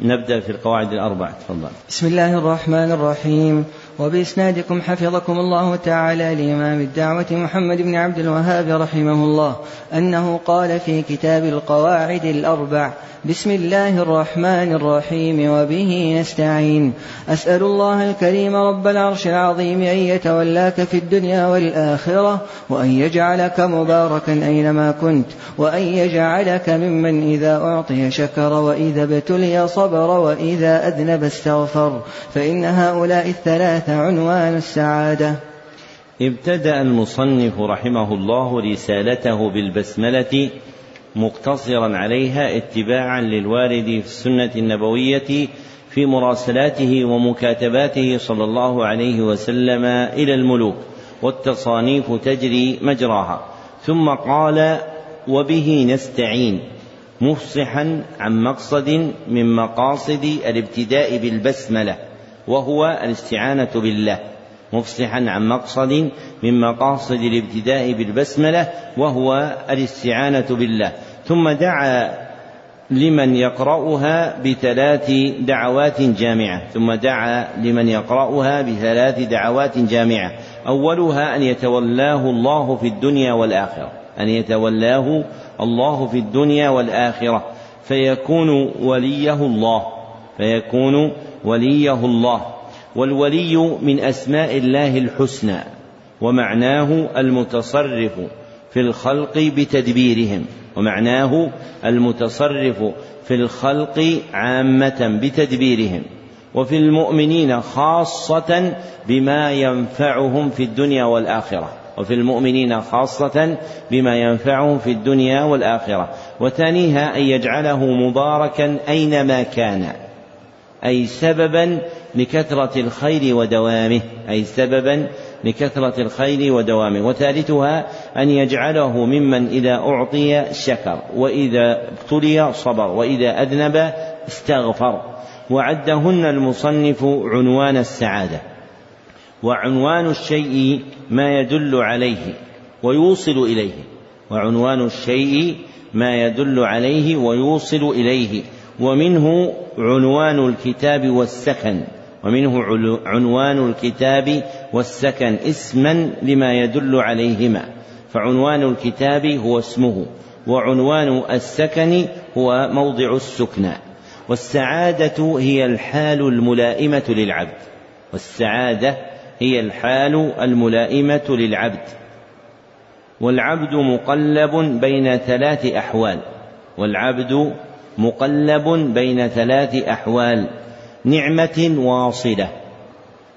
نبدأ في القواعد الأربع تفضل. بسم الله الرحمن الرحيم. وبإسنادكم حفظكم الله تعالى لإمام الدعوة محمد بن عبد الوهاب رحمه الله أنه قال في كتاب القواعد الأربع بسم الله الرحمن الرحيم وبه نستعين. أسأل الله الكريم رب العرش العظيم أن يتولاك في الدنيا والآخرة وأن يجعلك مباركا أينما كنت وأن يجعلك ممن إذا أعطي شكر وإذا ابتلي صبر وإذا أذنب استغفر. فإن هؤلاء الثلاثة عنوان السعادة. ابتدأ المصنف رحمه الله رسالته بالبسملة مقتصرا عليها اتباعا للوارد في السنة النبوية في مراسلاته ومكاتباته صلى الله عليه وسلم إلى الملوك والتصانيف تجري مجراها. ثم قال وبه نستعين مفصحا عن مقصد من مقاصد الابتداء بالبسملة وهو الاستعانة بالله مفصحا عن مقصد من مقاصد الابتداء بالبسملة وهو الاستعانة بالله. ثم دعا لمن يقرأها بثلاث دعوات جامعة. ثم دعا لمن يقرأها بثلاث دعوات جامعة. أولها أن يتولاه الله في الدنيا والآخرة. أن يتولاه الله في الدنيا والآخرة. فيكون وليه الله. فيكون وليه الله والولي من أسماء الله الحسنى ومعناه المتصرف في الخلق بتدبيرهم ومعناه المتصرف في الخلق عامة بتدبيرهم وفي المؤمنين خاصة بما ينفعهم في الدنيا والآخرة وفي المؤمنين خاصة بما ينفعهم في الدنيا والآخرة وثانيها أن يجعله مباركا أينما كان. أي سببا لكثرة الخير ودوامه أي سببا لكثرة الخير ودوامه. وثالثها أن يجعله ممن إذا أعطي شكر وإذا ابتلي صبر وإذا أذنب استغفر. وعدهن المصنف عنوان السعادة. وعنوان الشيء ما يدل عليه ويوصل إليه. وعنوان الشيء ما يدل عليه ويوصل إليه. ومنه عنوان الكتاب والسكن ومنه عنوان الكتاب والسكن اسما لما يدل عليهما. فعنوان الكتاب هو اسمه وعنوان السكن هو موضع السكنى والسعادة هي الحال الملائمة للعبد. والسعادة هي الحال الملائمة للعبد. والعبد مقلب بين ثلاث أحوال. والعبد مقلب بين ثلاث أحوال نعمة واصلة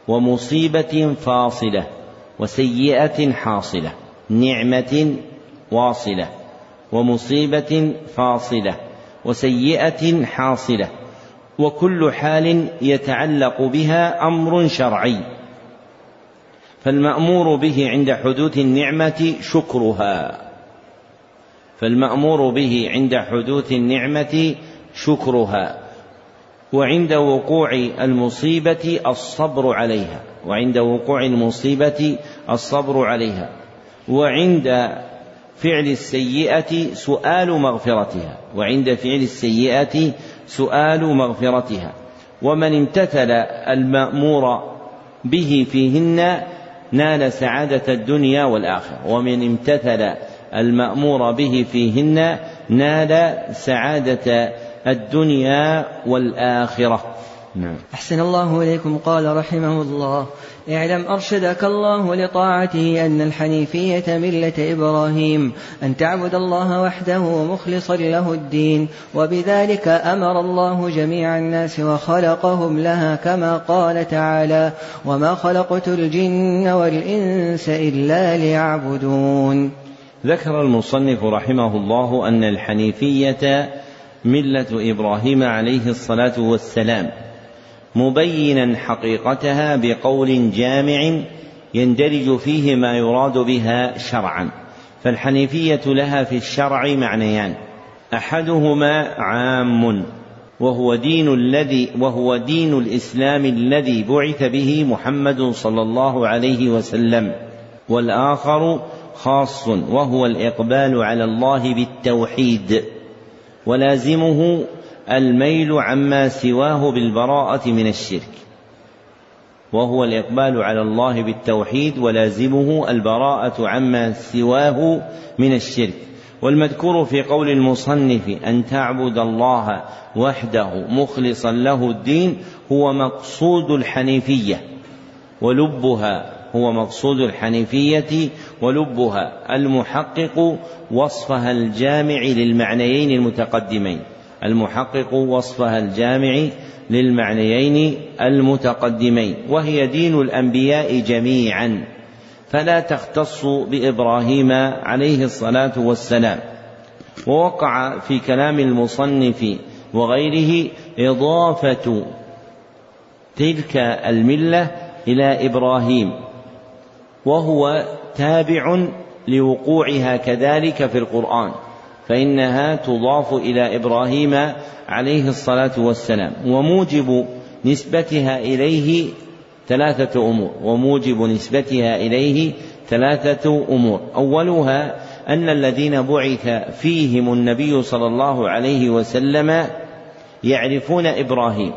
ومصيبة فاصلة وسيئة حاصلة نعمة واصلة ومصيبة فاصلة وسيئة حاصلة وكل حال يتعلق بها أمر شرعي. فالمأمور به عند حدوث النعمة شكرها. فالمأمور به عند حدوث النعمة شكرها وعند وقوع المصيبة الصبر عليها وعند وقوع المصيبة الصبر عليها وعند فعل السيئة سؤال مغفرتها وعند فعل السيئة سؤال مغفرتها ومن امتثل المأمور به فيهن نال سعادة الدنيا والآخرة ومن امتثل المأمور به فيهن نال سعادة الدنيا والآخرة. نعم. أحسن الله إليكم قال رحمه الله. اعلم أرشدك الله لطاعته أن الحنيفية ملة إبراهيم أن تعبد الله وحده مخلصا له الدين وبذلك أمر الله جميع الناس وخلقهم لها كما قال تعالى وما خلقت الجن والإنس إلا ليعبدون ذكر المصنف رحمه الله أن الحنيفية ملة إبراهيم عليه الصلاة والسلام مبينا حقيقتها بقول جامع يندرج فيه ما يراد بها شرعا فالحنيفية لها في الشرع معنيان أحدهما عام وهو دين الذي وهو دين الإسلام الذي بعث به محمد صلى الله عليه وسلم والآخر خاص وهو الإقبال على الله بالتوحيد ولازمه الميل عما سواه بالبراءة من الشرك وهو الإقبال على الله بالتوحيد ولازمه البراءة عما سواه من الشرك. والمذكور في قول المصنف أن تعبد الله وحده مخلصا له الدين هو مقصود الحنيفية ولبها هو مقصود الحنيفية ولبها المحقق وصفها الجامع للمعنيين المتقدمين. المحقق وصفها الجامع للمعنيين المتقدمين وهي دين الأنبياء جميعا. فلا تختص بإبراهيم عليه الصلاة والسلام. ووقع في كلام المصنف وغيره إضافة تلك الملة إلى إبراهيم. وهو تابع لوقوعها كذلك في القرآن فإنها تضاف إلى إبراهيم عليه الصلاة والسلام وموجب نسبتها إليه ثلاثة أمور وموجب نسبتها إليه ثلاثة أمور. أولها أن الذين بعث فيهم النبي صلى الله عليه وسلم يعرفون إبراهيم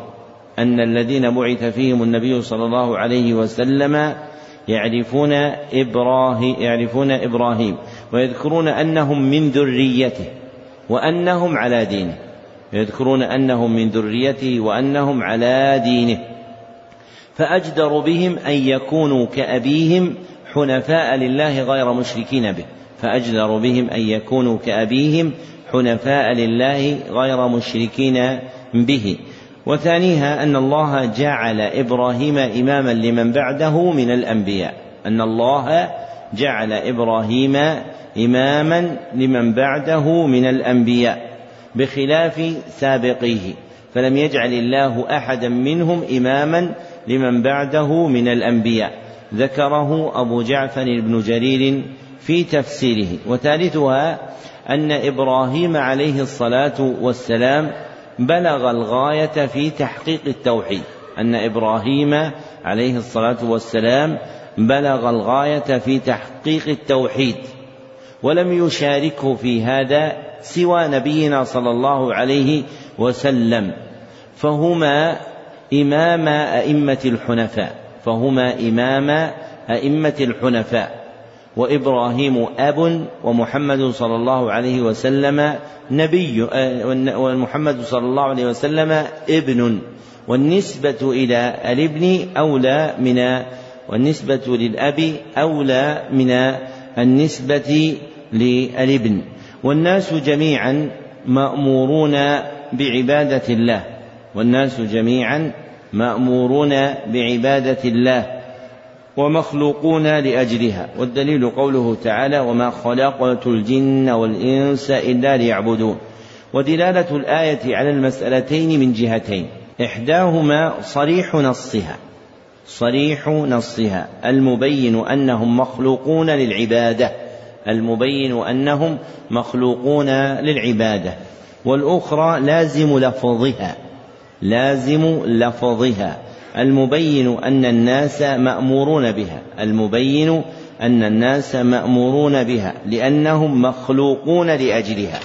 أن الذين بعث فيهم النبي صلى الله عليه وسلم يعرفون إبراهيم يعرفون إبراهيم ويذكرون أنهم من ذريته وأنهم على دينه يذكرون أنهم من ذريته وأنهم على دينه. فأجدر بهم أن يكونوا كأبيهم حنفاء لله غير مشركين به. فأجدر بهم أن يكونوا كأبيهم حنفاء لله غير مشركين به. وثانيها أن الله جعل إبراهيم إماما لمن بعده من الأنبياء. أن الله جعل إبراهيم إماما لمن بعده من الأنبياء بخلاف سابقيه. فلم يجعل الله أحدا منهم إماما لمن بعده من الأنبياء. ذكره أبو جعفر بن جرير في تفسيره. وثالثها أن إبراهيم عليه الصلاة والسلام بلغ الغاية في تحقيق التوحيد. أن إبراهيم عليه الصلاة والسلام بلغ الغاية في تحقيق التوحيد ولم يشاركه في هذا سوى نبينا صلى الله عليه وسلم. فهما إمام أئمة الحنفاء فهما إمام أئمة الحنفاء. وإبراهيم أب ومحمد صلى الله عليه وسلم نبي آه، ومحمد صلى الله عليه وسلم ابن. والنسبة إلى الابن أولى من والنسبة للأب أولى من النسبة للابن. والناس جميعا مأمورون بعبادة الله. والناس جميعا مأمورون بعبادة الله. ومخلوقون لأجلها والدليل قوله تعالى وما خلقت الجن والإنس إلا ليعبدون ودلالة الآية على المسألتين من جهتين إحداهما صريح نصها صريح نصها المبين أنهم مخلوقون للعبادة المبين أنهم مخلوقون للعبادة والأخرى لازم لفظها لازم لفظها. المبين أن الناس مأمورون بها. المبين أن الناس مأمورون بها. لأنهم مخلوقون لأجلها.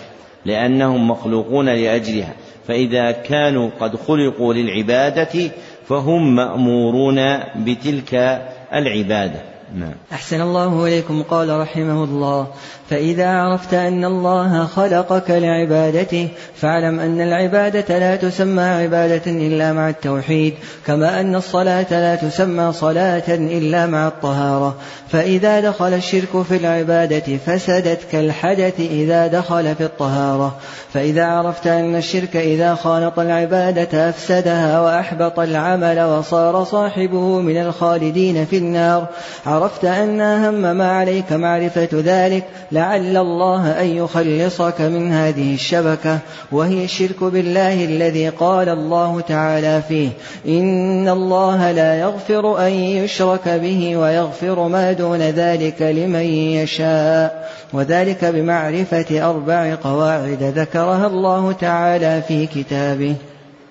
لأنهم مخلوقون لأجلها. فإذا كانوا قد خلقوا للعبادة فهم مأمورون بتلك العبادة. نعم. أحسن الله إليكم. قال رحمه الله فإذا عرفت أن الله خلقك لعبادته فاعلم أن العبادة لا تسمى عبادة إلا مع التوحيد كما أن الصلاة لا تسمى صلاة إلا مع الطهارة. فإذا دخل الشرك في العبادة فسدت كالحدث إذا دخل في الطهارة. فإذا عرفت أن الشرك إذا خالط العبادة أفسدها وأحبط العمل وصار صاحبه من الخالدين في النار. عرفت أن أهم ما عليك معرفة ذلك لعل الله أن يخلصك من هذه الشبكة وهي الشرك بالله الذي قال الله تعالى فيه إن الله لا يغفر أن يشرك به ويغفر ما دون ذلك لمن يشاء وذلك بمعرفة أربع قواعد ذكرها الله تعالى في كتابه.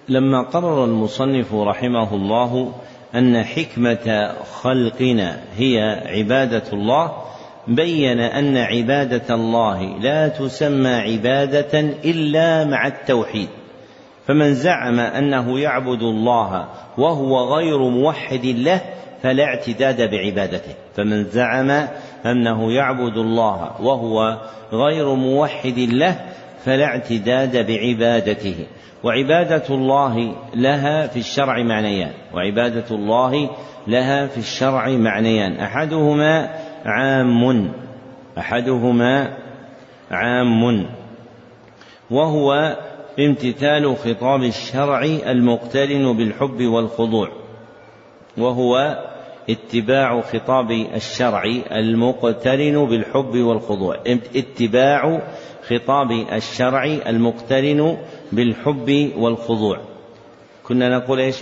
لما قرر المصنف رحمه الله أن حكمة خلقنا هي عبادة الله بين أن عبادة الله لا تسمى عبادة إلا مع التوحيد. فمن زعم أنه يعبد الله وهو غير موحد له فلا اعتداد بعبادته. فمن زعم أنه يعبد الله وهو غير موحد له فلا اعتداد بعبادته. وعبادة الله لها في الشرع معنيان. وعبادة الله لها في الشرع معنيان. أحدهما عام. أحدهما عام. وهو امتثال خطاب الشرع المقترن بالحب والخضوع. وهو اتباع خطاب الشرع المقترن بالحب والخضوع. اتباع خطاب الشرع المقترن بالحب والخضوع. كنا نقول إيش؟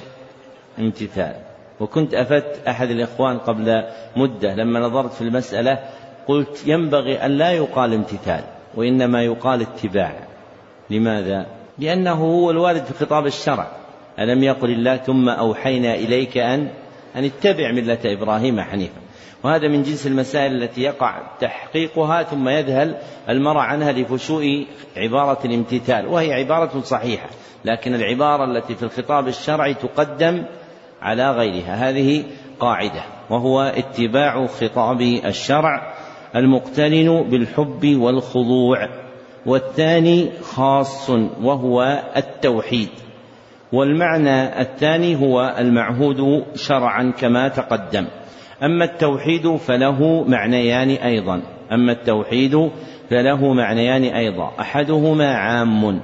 امتثال. وكنت أفدت أحد الإخوان قبل مدة لما نظرت في المسألة قلت ينبغي أن لا يقال امتثال وإنما يقال اتباع. لماذا؟ لأنه هو الوارد في خطاب الشرع. ألم يقل الله ثم أوحينا إليك أن أن اتبع ملة إبراهيم حنيفا. وهذا من جنس المسائل التي يقع تحقيقها ثم يذهل المرء عنها لفشوء عبارة الامتثال وهي عبارة صحيحة. لكن العبارة التي في الخطاب الشرعي تقدم على غيرها. هذه قاعدة وهو اتباع خطاب الشرع المقترن بالحب والخضوع والثاني خاص وهو التوحيد. والمعنى الثاني هو المعهود شرعا كما تقدم. أما التوحيد فله معنيان أيضا. أما التوحيد فله معنيان أيضا. أحدهما عام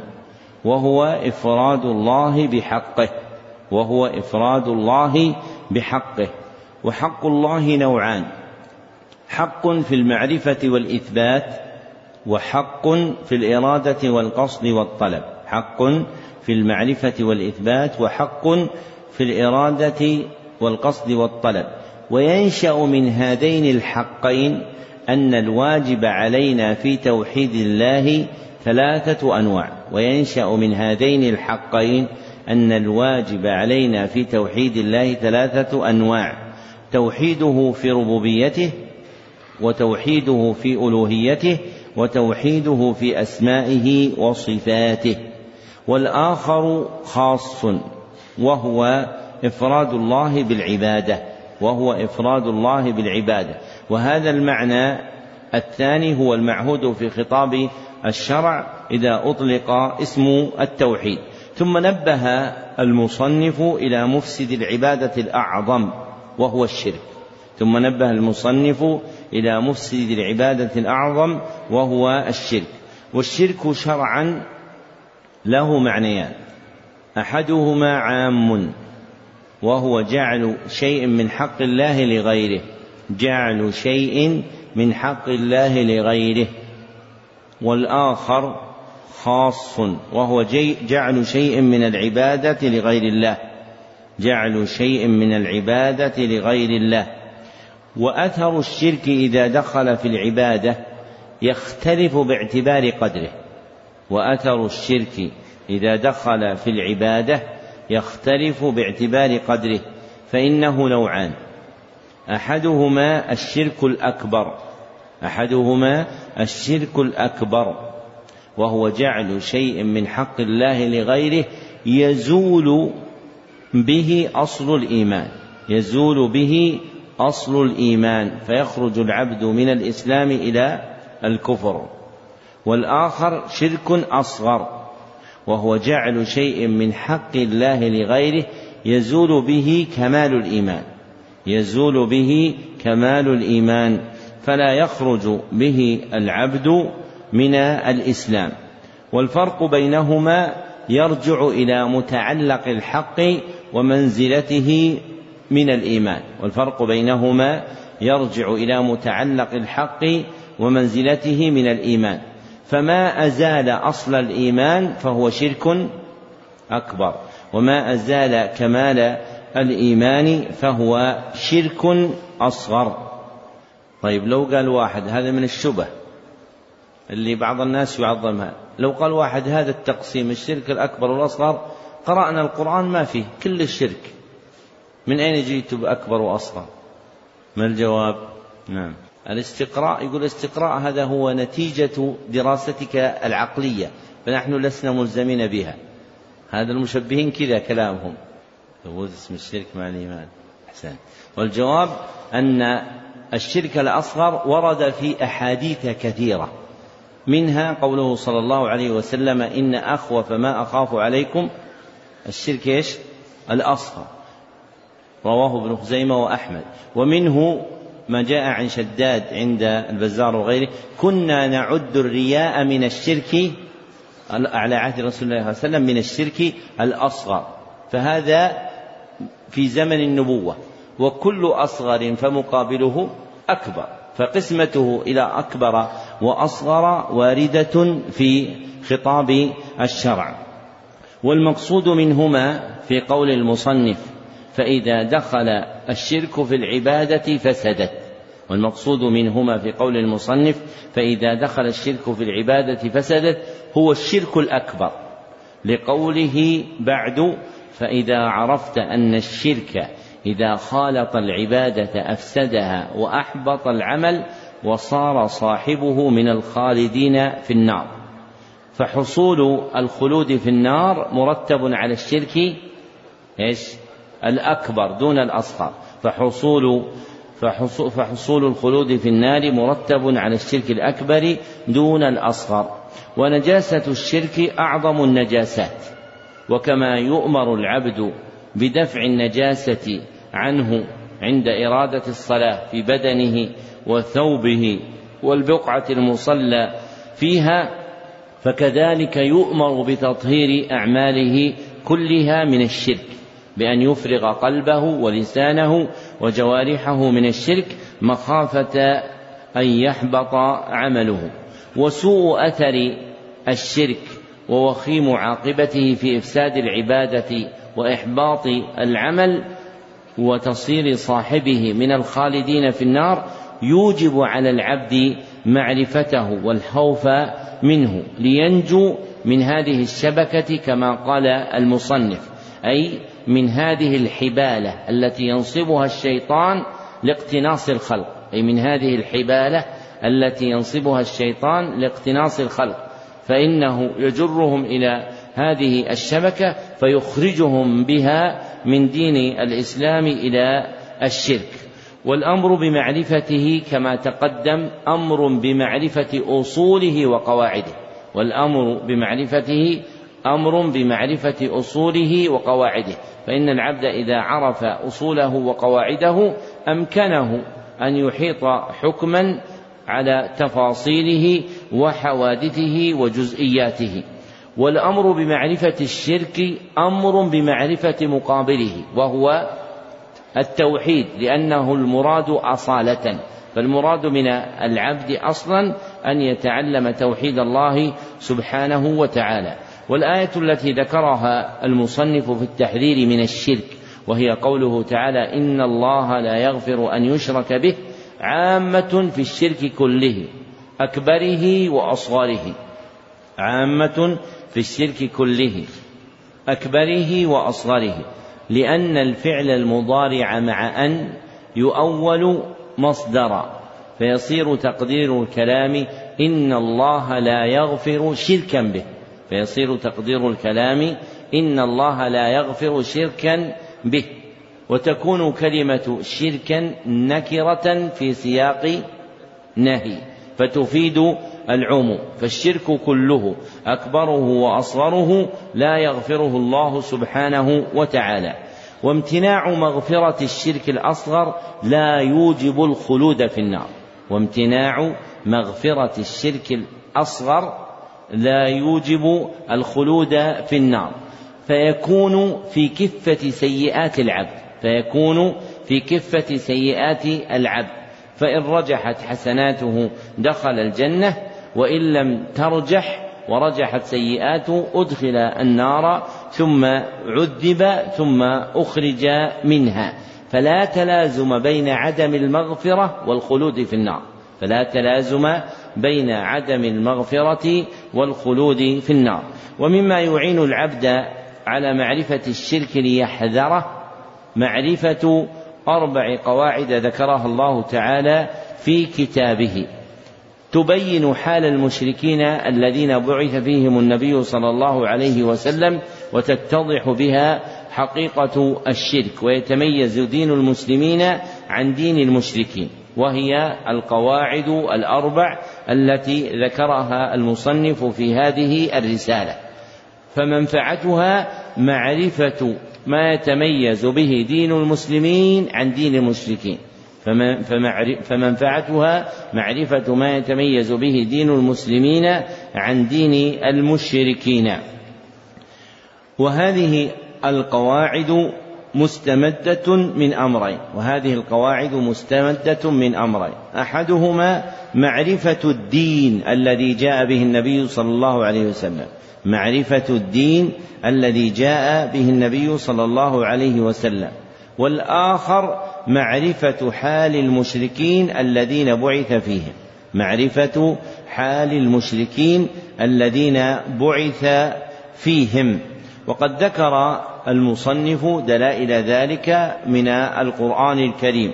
وهو إفراد الله بحقه. وهو إفراد الله بحقه وحق الله نوعان حق في المعرفة والإثبات وحق في الإرادة والقصد والطلب حق في المعرفة والإثبات وحق في الإرادة والقصد والطلب. وينشأ من هذين الحقين أن الواجب علينا في توحيد الله ثلاثة أنواع وينشأ من هذين الحقين أن الواجب علينا في توحيد الله ثلاثة أنواع توحيده في ربوبيته وتوحيده في ألوهيته وتوحيده في أسمائه وصفاته. والآخر خاص وهو إفراد الله بالعبادة وهو إفراد الله بالعبادة. وهذا المعنى الثاني هو المعهود في خطاب الشرع إذا أطلق اسم التوحيد. ثم نبه المصنف إلى مفسد العبادة الأعظم وهو الشرك. ثم نبه المصنف إلى مفسد العبادة الأعظم وهو الشرك. والشرك شرعا له معنيان. أحدهما عام وهو جعل شيء من حق الله لغيره. جعل شيء من حق الله لغيره. والآخر خاص وهو جعل شيء من العبادة لغير الله. جعل شيء من العبادة لغير الله. وأثر الشرك إذا دخل في العبادة يختلف باعتبار قدره. وأثر الشرك إذا دخل في العبادة يختلف باعتبار قدره فإنه نوعان. أحدهما الشرك الأكبر. أحدهما الشرك الأكبر. وهو جعل شيء من حق الله لغيره يزول به أصل الإيمان يزول به أصل الإيمان فيخرج العبد من الإسلام إلى الكفر. والآخر شرك أصغر وهو جعل شيء من حق الله لغيره يزول به كمال الإيمان يزول به كمال الإيمان فلا يخرج به العبد من الإسلام. والفرق بينهما يرجع إلى متعلق الحق ومنزلته من الإيمان. والفرق بينهما يرجع إلى متعلق الحق ومنزلته من الإيمان. فما أزال أصل الإيمان فهو شرك أكبر. وما أزال كمال الإيمان فهو شرك أصغر. طيب لو قال واحد هذا من الشبه. اللي بعض الناس يعظمها. لو قال واحد هذا التقسيم الشرك الأكبر والأصغر قرأنا القرآن ما فيه كل الشرك. من أين جئت بأكبر وأصغر؟ ما الجواب؟ نعم. الاستقراء يقول الاستقراء هذا هو نتيجة دراستك العقلية فنحن لسنا ملزمين بها. هذا المشبهين كذا كلامهم. ثبوت اسم الشرك مع الإيمان. أحسن. والجواب أن الشرك الأصغر ورد في أحاديث كثيرة. منها قوله صلى الله عليه وسلم إن أخوف ما أخاف عليكم. الشرك إيش؟ الأصغر. رواه ابن خزيمة وأحمد. ومنه ما جاء عن شداد عند البزار وغيره. كنا نعد الرياء من الشرك على عهد رسول الله صلى الله عليه وسلم من الشرك الأصغر. فهذا في زمن النبوة. وكل أصغر فمقابله أكبر. فقسمته إلى أكبر وأصغر واردة في خطاب الشرع. والمقصود منهما في قول المصنف فإذا دخل الشرك في العبادة فسدت. والمقصود منهما في قول المصنف فإذا دخل الشرك في العبادة فسدت هو الشرك الأكبر. لقوله بعد فإذا عرفت أن الشرك إذا خالط العبادة أفسدها وأحبط العمل وصار صاحبه من الخالدين في النار. فحصول الخلود في النار مرتب على الشرك إيش؟ الأكبر دون الأصغر. فحصول فحصول الخلود في النار مرتب على الشرك الأكبر دون الأصغر. ونجاسة الشرك أعظم النجاسات. وكما يؤمر العبد بدفع النجاسة عنه عند إرادة الصلاة في بدنه وثوبه والبقعة المصلى فيها فكذلك يؤمر بتطهير أعماله كلها من الشرك بأن يفرغ قلبه ولسانه وجوارحه من الشرك مخافة أن يحبط عمله. وسوء أثر الشرك ووخيم عاقبته في إفساد العبادة وإحباط العمل وتصير صاحبه من الخالدين في النار يوجب على العبد معرفته والخوف منه لينجو من هذه الشبكة كما قال المصنف أي من هذه الحبالة التي ينصبها الشيطان لاقتناص الخلق أي من هذه الحبالة التي ينصبها الشيطان لاقتناص الخلق فإنه يجرهم إلى هذه الشبكة فيخرجهم بها من دين الإسلام إلى الشرك. والأمر بمعرفته كما تقدم أمر بمعرفة أصوله وقواعده. والأمر بمعرفته أمر بمعرفة أصوله وقواعده. فإن العبد إذا عرف أصوله وقواعده أمكنه أن يحيط حكما على تفاصيله وحوادثه وجزئياته. والأمر بمعرفة الشرك أمر بمعرفة مقابله وهو التوحيد لأنه المراد أصالة. فالمراد من العبد أصلا أن يتعلم توحيد الله سبحانه وتعالى. والآية التي ذكرها المصنف في التحذير من الشرك وهي قوله تعالى إن الله لا يغفر أن يشرك به عامة في الشرك كله أكبره وأصغره. عامة في الشرك كله أكبره وأصغره لأن الفعل المضارع مع أن يؤول مصدرا فيصير تقدير الكلام إن الله لا يغفر شركا به فيصير تقدير الكلام إن الله لا يغفر شركا به وتكون كلمة شركا نكرة في سياق نهي فتفيد العموم. فالشرك كله أكبره وأصغره لا يغفره الله سبحانه وتعالى. وامتناع مغفرة الشرك الأصغر لا يوجب الخلود في النار. وامتناع مغفرة الشرك الأصغر لا يوجب الخلود في النار. فيكون في كفة سيئات العبد فيكون في كفة سيئات العبد. فإن رجحت حسناته دخل الجنة وإن لم ترجح ورجحت سيئاته أدخل النار ثم عذب ثم أخرج منها. فلا تلازم بين عدم المغفرة والخلود في النار. فلا تلازم بين عدم المغفرة والخلود في النار. ومما يعين العبد على معرفة الشرك ليحذره معرفة أربع قواعد ذكرها الله تعالى في كتابه. تبين حال المشركين الذين بعث فيهم النبي صلى الله عليه وسلم وتتضح بها حقيقة الشرك ويتميز دين المسلمين عن دين المشركين وهي القواعد الأربع التي ذكرها المصنف في هذه الرسالة. فمنفعتها معرفة ما يتميز به دين المسلمين عن دين المشركين. فمنفعتها معرفة ما يتميز به دين المسلمين عن دين المشركين. وهذه القواعد مستمدة من أمرين. وهذه القواعد مستمدة من أمرين. أحدهما معرفة الدين الذي جاء به النبي صلى الله عليه وسلم. معرفة الدين الذي جاء به النبي صلى الله عليه وسلم. والآخر معرفة حال المشركين الذين بعث فيهم. معرفة حال المشركين الذين بعث فيهم. وقد ذكر المصنف دلائل ذلك من القرآن الكريم.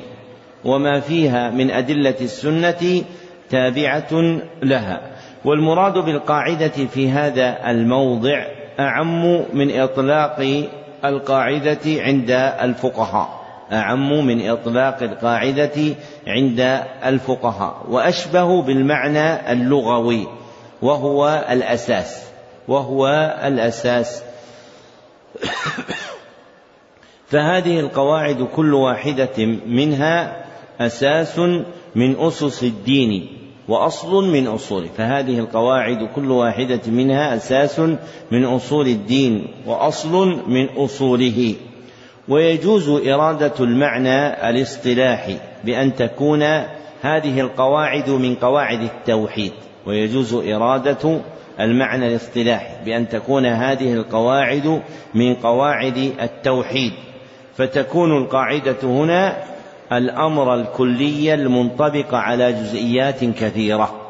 وما فيها من أدلة السنة تابعة لها. والمراد بالقاعدة في هذا الموضع أعم من إطلاق القاعدة عند الفقهاء. أعم من إطلاق القاعدة عند الفقهاء وأشبه بالمعنى اللغوي وهو الأساس وهو الأساس. فهذه القواعد كل واحدة منها أساس من أسس الدين وأصل من أصوله فهذه القواعد كل واحدة منها أساس من أصول الدين وأصل من أصوله. ويجوز إرادة المعنى الاصطلاحي بأن تكون هذه القواعد من قواعد التوحيد. ويجوز إرادة المعنى الاصطلاحي بأن تكون هذه القواعد من قواعد التوحيد. فتكون القاعدة هنا الأمر الكلي المنطبق على جزئيات كثيرة.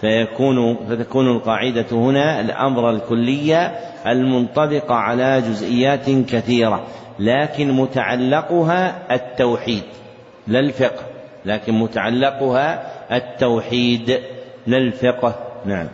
فيكون فتكون القاعدة هنا الأمر الكلي المنطبق على جزئيات كثيرة. لكن متعلقها التوحيد لا الفقه لكن متعلقها التوحيد لا الفقه نعم.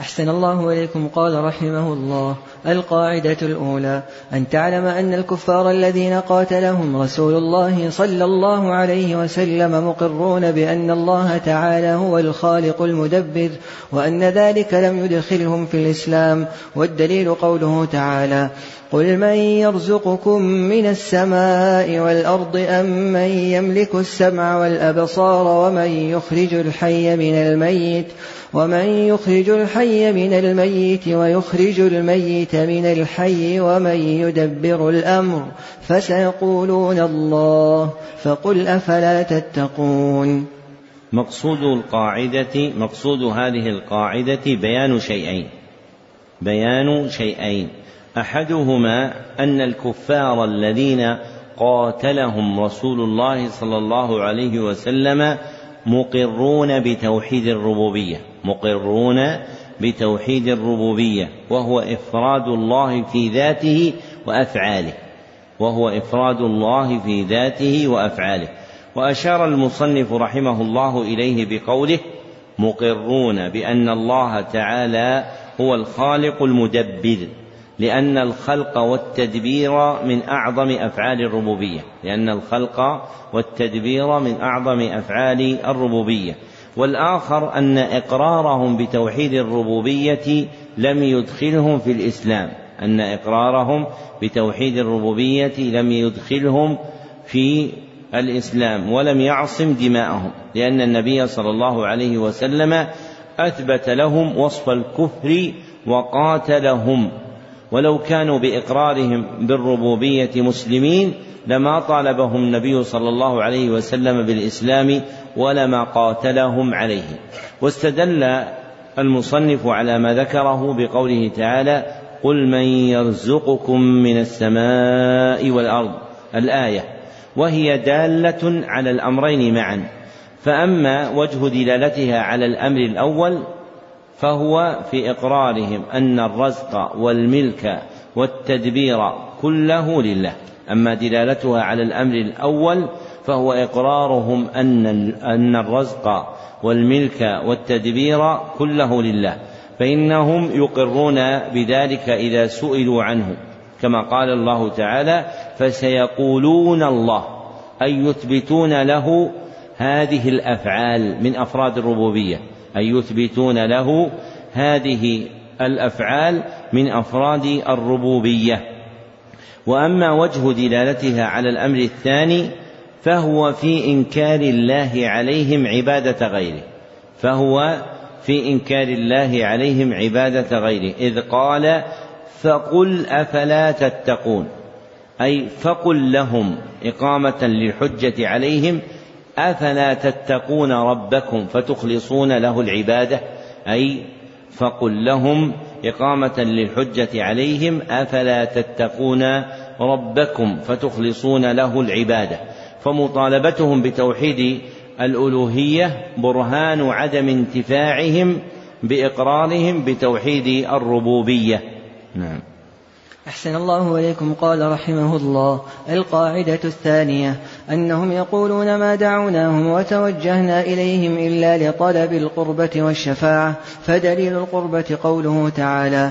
أحسن الله إليكم قال رحمه الله. القاعدة الأولى. أن تعلم أن الكفار الذين قاتلهم رسول الله صلى الله عليه وسلم مقرون بأن الله تعالى هو الخالق المدبر وأن ذلك لم يدخلهم في الإسلام. والدليل قوله تعالى قل من يرزقكم من السماء والأرض أم من يملك السمع والأبصار ومن يخرج الحي من الميت ومن يخرج الحي من الميت ويخرج الميت من الحي ومن يدبر الأمر فسيقولون الله فقل أفلا تتقون مقصود القاعدة مقصود هذه القاعدة بيان شيئين بيان شيئين. أحدهما أن الكفار الذين قاتلهم رسول الله صلى الله عليه وسلم مقرون بتوحيد الربوبية. مقرون بتوحيد الربوبية وهو إفراد الله في ذاته وأفعاله. وهو إفراد الله في ذاته وأفعاله. وأشار المصنف رحمه الله إليه بقوله مقرون بأن الله تعالى هو الخالق المدبر لأن الخلق والتدبير من أعظم أفعال الربوبية. لأن الخلق والتدبير من أعظم أفعال الربوبية. والآخر أن إقرارهم بتوحيد الربوبية لم يدخلهم في الإسلام. أن إقرارهم بتوحيد الربوبية لم يدخلهم في الإسلام ولم يعصم دماءهم لأن النبي صلى الله عليه وسلم أثبت لهم وصف الكفر وقاتلهم. ولو كانوا بإقرارهم بالربوبية مسلمين لما طالبهم النبي صلى الله عليه وسلم بالإسلام ولما قاتلهم عليه. واستدل المصنف على ما ذكره بقوله تعالى قل من يرزقكم من السماء والأرض الآية. وهي دالة على الأمرين معا. فأما وجه دلالتها على الأمر الأول فهو في إقرارهم أن الرزق والملك والتدبير كله لله. أما دلالتها على الأمر الأول فهو إقرارهم أن أن الرزق والملك والتدبير كله لله فإنهم يقرون بذلك إذا سئلوا عنه. كما قال الله تعالى فسيقولون الله أي يثبتون له هذه الأفعال من أفراد الربوبية أي يثبتون له هذه الأفعال من أفراد الربوبية. وأما وجه دلالتها على الأمر الثاني فهو في إنكار الله عليهم عبادة غيره. فهو في إنكار الله عليهم عبادة غيره. إذ قال فقل أفلا تتقون. أي فقل لهم إقامة للحجة عليهم أفلا تتقون ربكم فتخلصون له العبادة؟ أي فقل لهم إقامة للحجة عليهم أفلا تتقون ربكم فتخلصون له العبادة؟ فمطالبتهم بتوحيد الألوهية برهان عدم انتفاعهم بإقرارهم بتوحيد الربوبية. نعم. أحسن الله إليكم قال رحمه الله. القاعدة الثانية أنهم يقولون ما دعوناهم وتوجهنا إليهم إلا لطلب القربة والشفاعة فدليل القربة قوله تعالى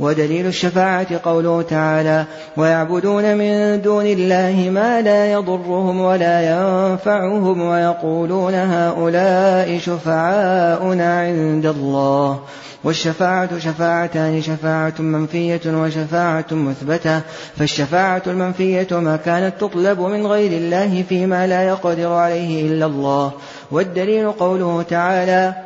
ودليل الشفاعة قوله تعالى ويعبدون من دون الله ما لا يضرهم ولا ينفعهم ويقولون هؤلاء شفعاؤنا عند الله. والشفاعة شفاعتان شفاعة منفية وشفاعة مثبتة. فالشفاعة المنفية ما كانت تطلب من غير الله فيما لا يقدر عليه إلا الله. والدليل قوله تعالى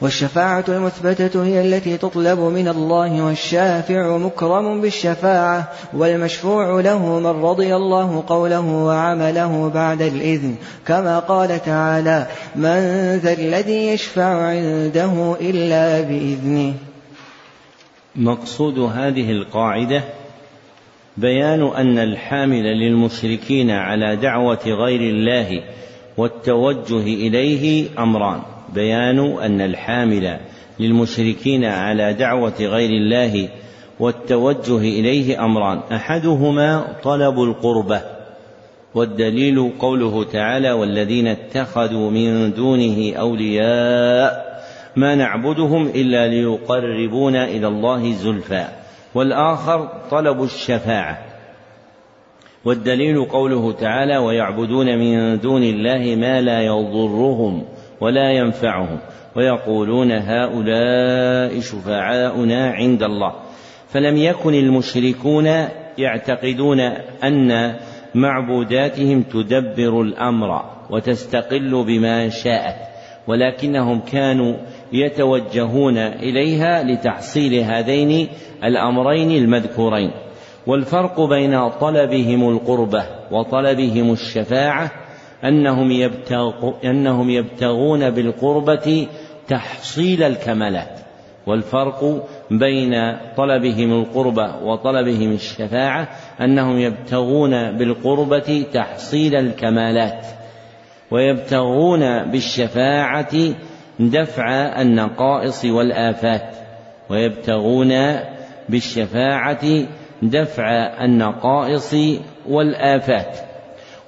والشفاعة المثبتة هي التي تطلب من الله والشافع مكرم بالشفاعة والمشفوع له من رضي الله قوله وعمله بعد الإذن. كما قال تعالى من ذا الذي يشفع عنده إلا بإذنه. مقصود هذه القاعدة بيان أن الحامل للمشركين على دعوة غير الله والتوجه إليه أمران. بيان أن الحامل للمشركين على دعوة غير الله والتوجه إليه أمران. أحدهما طلب القربة والدليل قوله تعالى والذين اتخذوا من دونه أولياء ما نعبدهم إلا ليقربونا إلى الله زلفى والآخر طلب الشفاعة والدليل قوله تعالى ويعبدون من دون الله ما لا يضرهم ولا ينفعهم. ويقولون هؤلاء شفعاؤنا عند الله. فلم يكن المشركون يعتقدون أن معبوداتهم تدبر الأمر وتستقل بما شاءت ولكنهم كانوا يتوجهون إليها لتحصيل هذين الأمرين المذكورين. والفرق بين طلبهم القربة وطلبهم الشفاعة أنهم, يبتغ أنهم يبتغون بالقربة تحصيل الكمالات والفرق بين طلبهم القربة وطلبهم الشفاعة أنهم يبتغون بالقربة تحصيل الكمالات ويبتغون بالشفاعة دفع النقائص والآفات ويبتغون بالشفاعة دفع النقائص والآفات.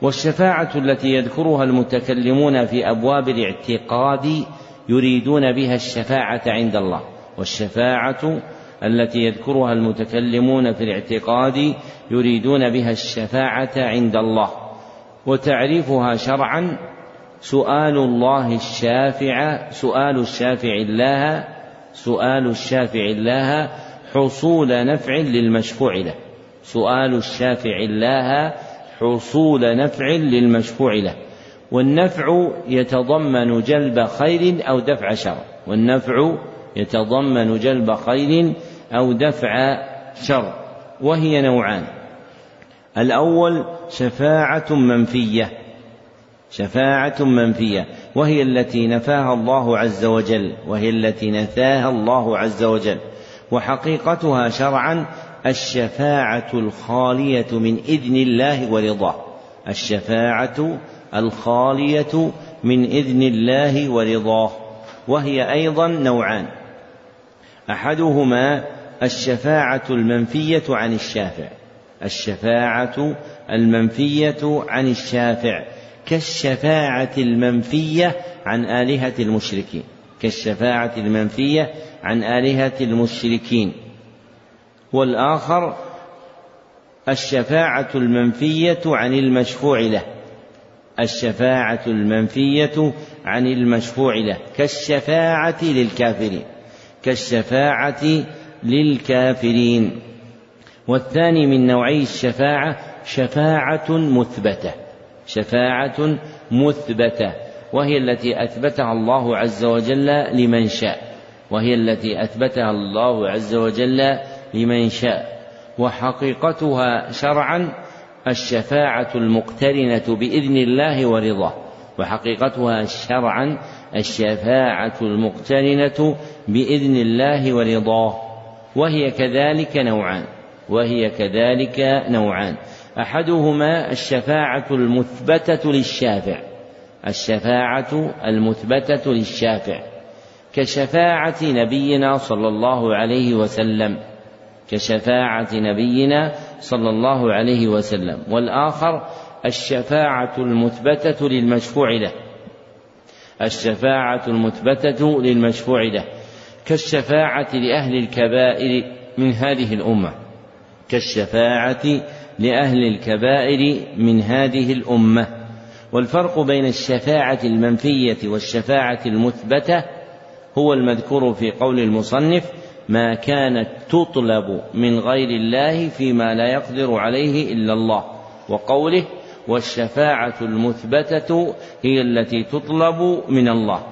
والشفاعة التي يذكرها المتكلمون في أبواب الاعتقاد يريدون بها الشفاعة عند الله. والشفاعة التي يذكرها المتكلمون في الاعتقاد يريدون بها الشفاعة عند الله. وتعريفها شرعا سؤال الله الشافع سؤال الشافع الله سؤال الشافع الله حصول نفع للمشفوع له. سؤال الشافع الله حصول نفع للمشفوع له والنفع يتضمن جلب خير أو دفع شر والنفع يتضمن جلب خير أو دفع شر وهي نوعان. الأول شفاعة منفية شفاعة منفية وهي التي نفاها الله عز وجل وهي التي نفاها الله عز وجل وحقيقتها شرعا الشفاعة الخالية من إذن الله ورضاه. الشفاعة الخالية من إذن الله ورضاه. وهي أيضا نوعان. أحدهما الشفاعة المنفية عن الشافع. الشفاعة المنفية عن الشافع. كالشفاعة المنفية عن آلهة المشركين. كالشفاعة المنفية عن آلهة المشركين. والآخر الشفاعة المنفية عن المشفوع له. الشفاعة المنفية عن المشفوع له. كالشفاعة للكافرين. كالشفاعة للكافرين. والثاني من نوعي الشفاعة شفاعة مثبتة. شفاعة مثبتة. وهي التي أثبتها الله عز وجل لمن شاء. وهي التي أثبتها الله عز وجل لمن شاء. وحقيقتها شرعا الشفاعة المقترنة بإذن الله ورضاه. وحقيقتها شرعا الشفاعة المقترنة بإذن الله ورضاه. وهي كذلك نوعان. وهي كذلك نوعان. أحدهما الشفاعة المثبتة للشافع. الشفاعة المثبتة للشافع. كشفاعة نبينا صلى الله عليه وسلم. كشفاعة نبينا صلى الله عليه وسلم والآخر الشفاعة المثبتة للمشفوع له. الشفاعة المثبتة للمشفوع له. كالشفاعة لأهل الكبائر من هذه الأمة. كالشفاعة لأهل الكبائر من هذه الأمة. والفرق بين الشفاعة المنفية والشفاعة المثبتة هو المذكور في قول المصنف ما كانت تطلب من غير الله فيما لا يقدر عليه إلا الله. وقوله والشفاعة المثبتة هي التي تطلب من الله.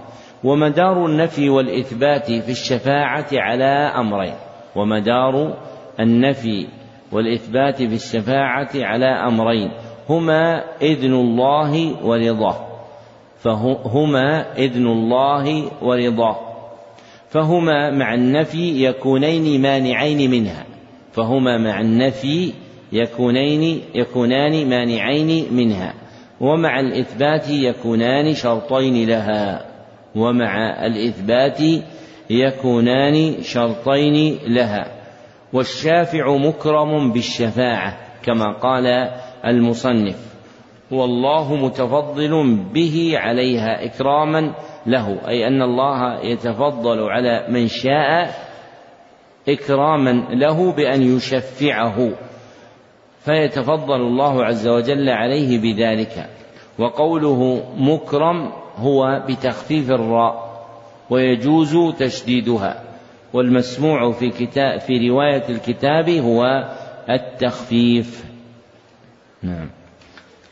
ومدار النفي والإثبات في الشفاعة على أمرين. ومدار النفي والإثبات في الشفاعة على أمرين. هما إذن الله ورضاه. فهما إذن الله ورضاه. فهما مع النفي يكونين مانعين منها. فهما مع النفي يكونين يكونان مانعين منها. ومع الإثبات يكونان شرطين لها. ومع الإثبات يكونان شرطين لها. والشافع مكرم بالشفاعة كما قال المصنف. والله متفضل به عليها إكراما له أي أن الله يتفضل على من شاء إكراما له بأن يشفعه فيتفضل الله عز وجل عليه بذلك. وقوله مكرم هو بتخفيف الراء ويجوز تشديدها. والمسموع في كتاب في رواية الكتاب هو التخفيف. نعم.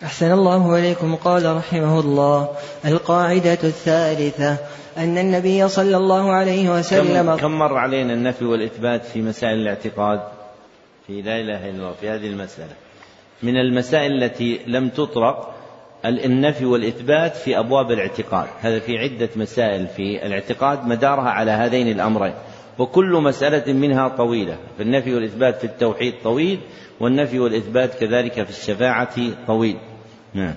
أحسن الله إليكم. قال رحمه الله القاعدة الثالثة أن النبي صلى الله عليه وسلم كم, كم مر علينا النفي والإثبات في مسائل الاعتقاد؟ في لا إله إلا الله في هذه المسألة. من المسائل التي لم تطرق النفي والإثبات في أبواب الاعتقاد. هذا في عدة مسائل في الاعتقاد مدارها على هذين الأمرين. وكل مسألة منها طويلة فالنفي والإثبات في التوحيد طويل والنفي والإثبات كذلك في الشفاعة طويل. نعم.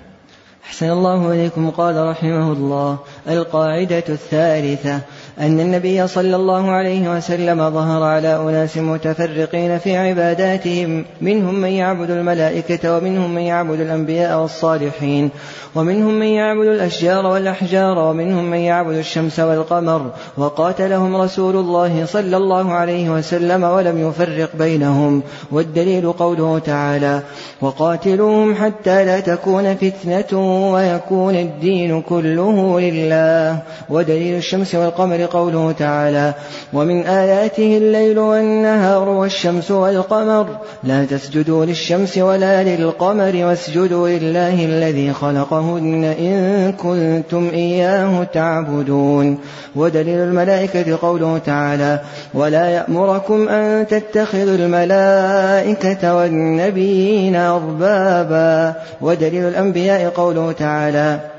أحسن الله إليكم قال رحمه الله القاعدة الثالثة أن النبي صلى الله عليه وسلم ظهر على أناس متفرقين في عباداتهم. منهم من يعبد الملائكة ومنهم من يعبد الأنبياء والصالحين. ومنهم من يعبد الأشجار والأحجار ومنهم من يعبد الشمس والقمر. وقاتلهم رسول الله صلى الله عليه وسلم ولم يفرق بينهم. والدليل قوله تعالى وقاتلوهم حتى لا تكون فتنة ويكون الدين كله لله. ودليل الشمس والقمر قوله تعالى ومن آياته الليل والنهار والشمس والقمر لا تسجدوا للشمس ولا للقمر واسجدوا لله الذي خلقهن إن كنتم إياه تعبدون ودليل الملائكة قوله تعالى ولا يأمركم أن تتخذوا الملائكة والنبيين أربابا ودليل الأنبياء قوله تعالى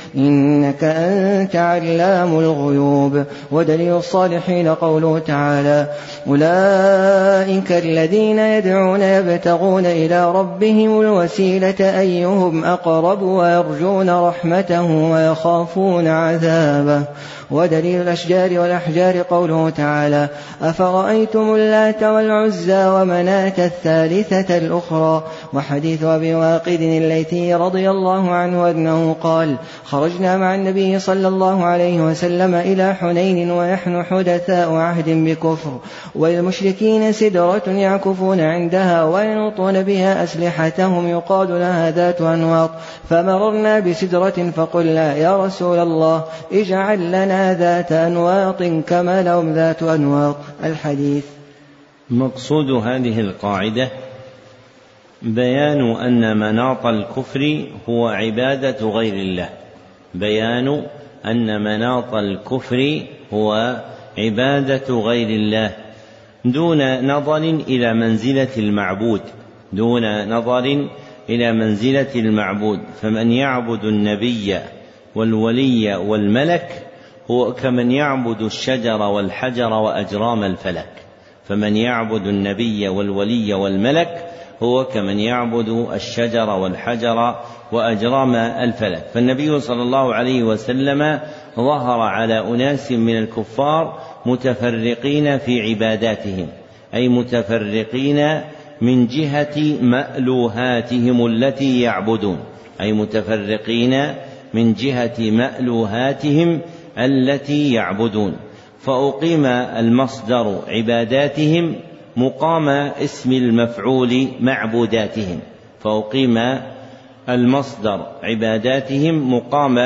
إنك أنت علام الغيوب. ودليل الصالحين قوله تعالى أولئك الذين يدعون يبتغون إلى ربهم الوسيلة أيهم أقرب ويرجون رحمته ويخافون عذابه. ودليل الأشجار والأحجار قوله تعالى أفرأيتم اللات والعزى ومناة الثالثة الأخرى؟ وحديث أبي واقد الليثي رضي الله عنه أنه قال خرجنا مع النبي صلى الله عليه وسلم إلى حنين ونحن حدثاء عهد بكفر وللمشركين سدرة يعكفون عندها وينطون بها أسلحتهم يقال لها ذات أنواط فمررنا بسدرة فقلنا يا رسول الله اجعل لنا ذات أنواط كما لهم ذات أنواط. الحديث. مقصود هذه القاعدة بيان أن مناط الكفر هو عبادة غير الله. بيان أن مناط الكفر هو عبادة غير الله دون نظر إلى منزلة المعبود دون نظر إلى منزلة المعبود فمن يعبد النبي والولي والملك هو كمن يعبد الشجر والحجر وأجرام الفلك فمن يعبد النبي والولي والملك هو كمن يعبد الشجر والحجر وأجرام الفلك. فالنبي صلى الله عليه وسلم ظهر على أناس من الكفار متفرقين في عباداتهم أي متفرقين من جهة مألوهاتهم التي يعبدون أي متفرقين من جهة مألوهاتهم التي يعبدون. فأقيم المصدر عباداتهم مقام اسم المفعول معبوداتهم. فأقيم المصدر عباداتهم مقام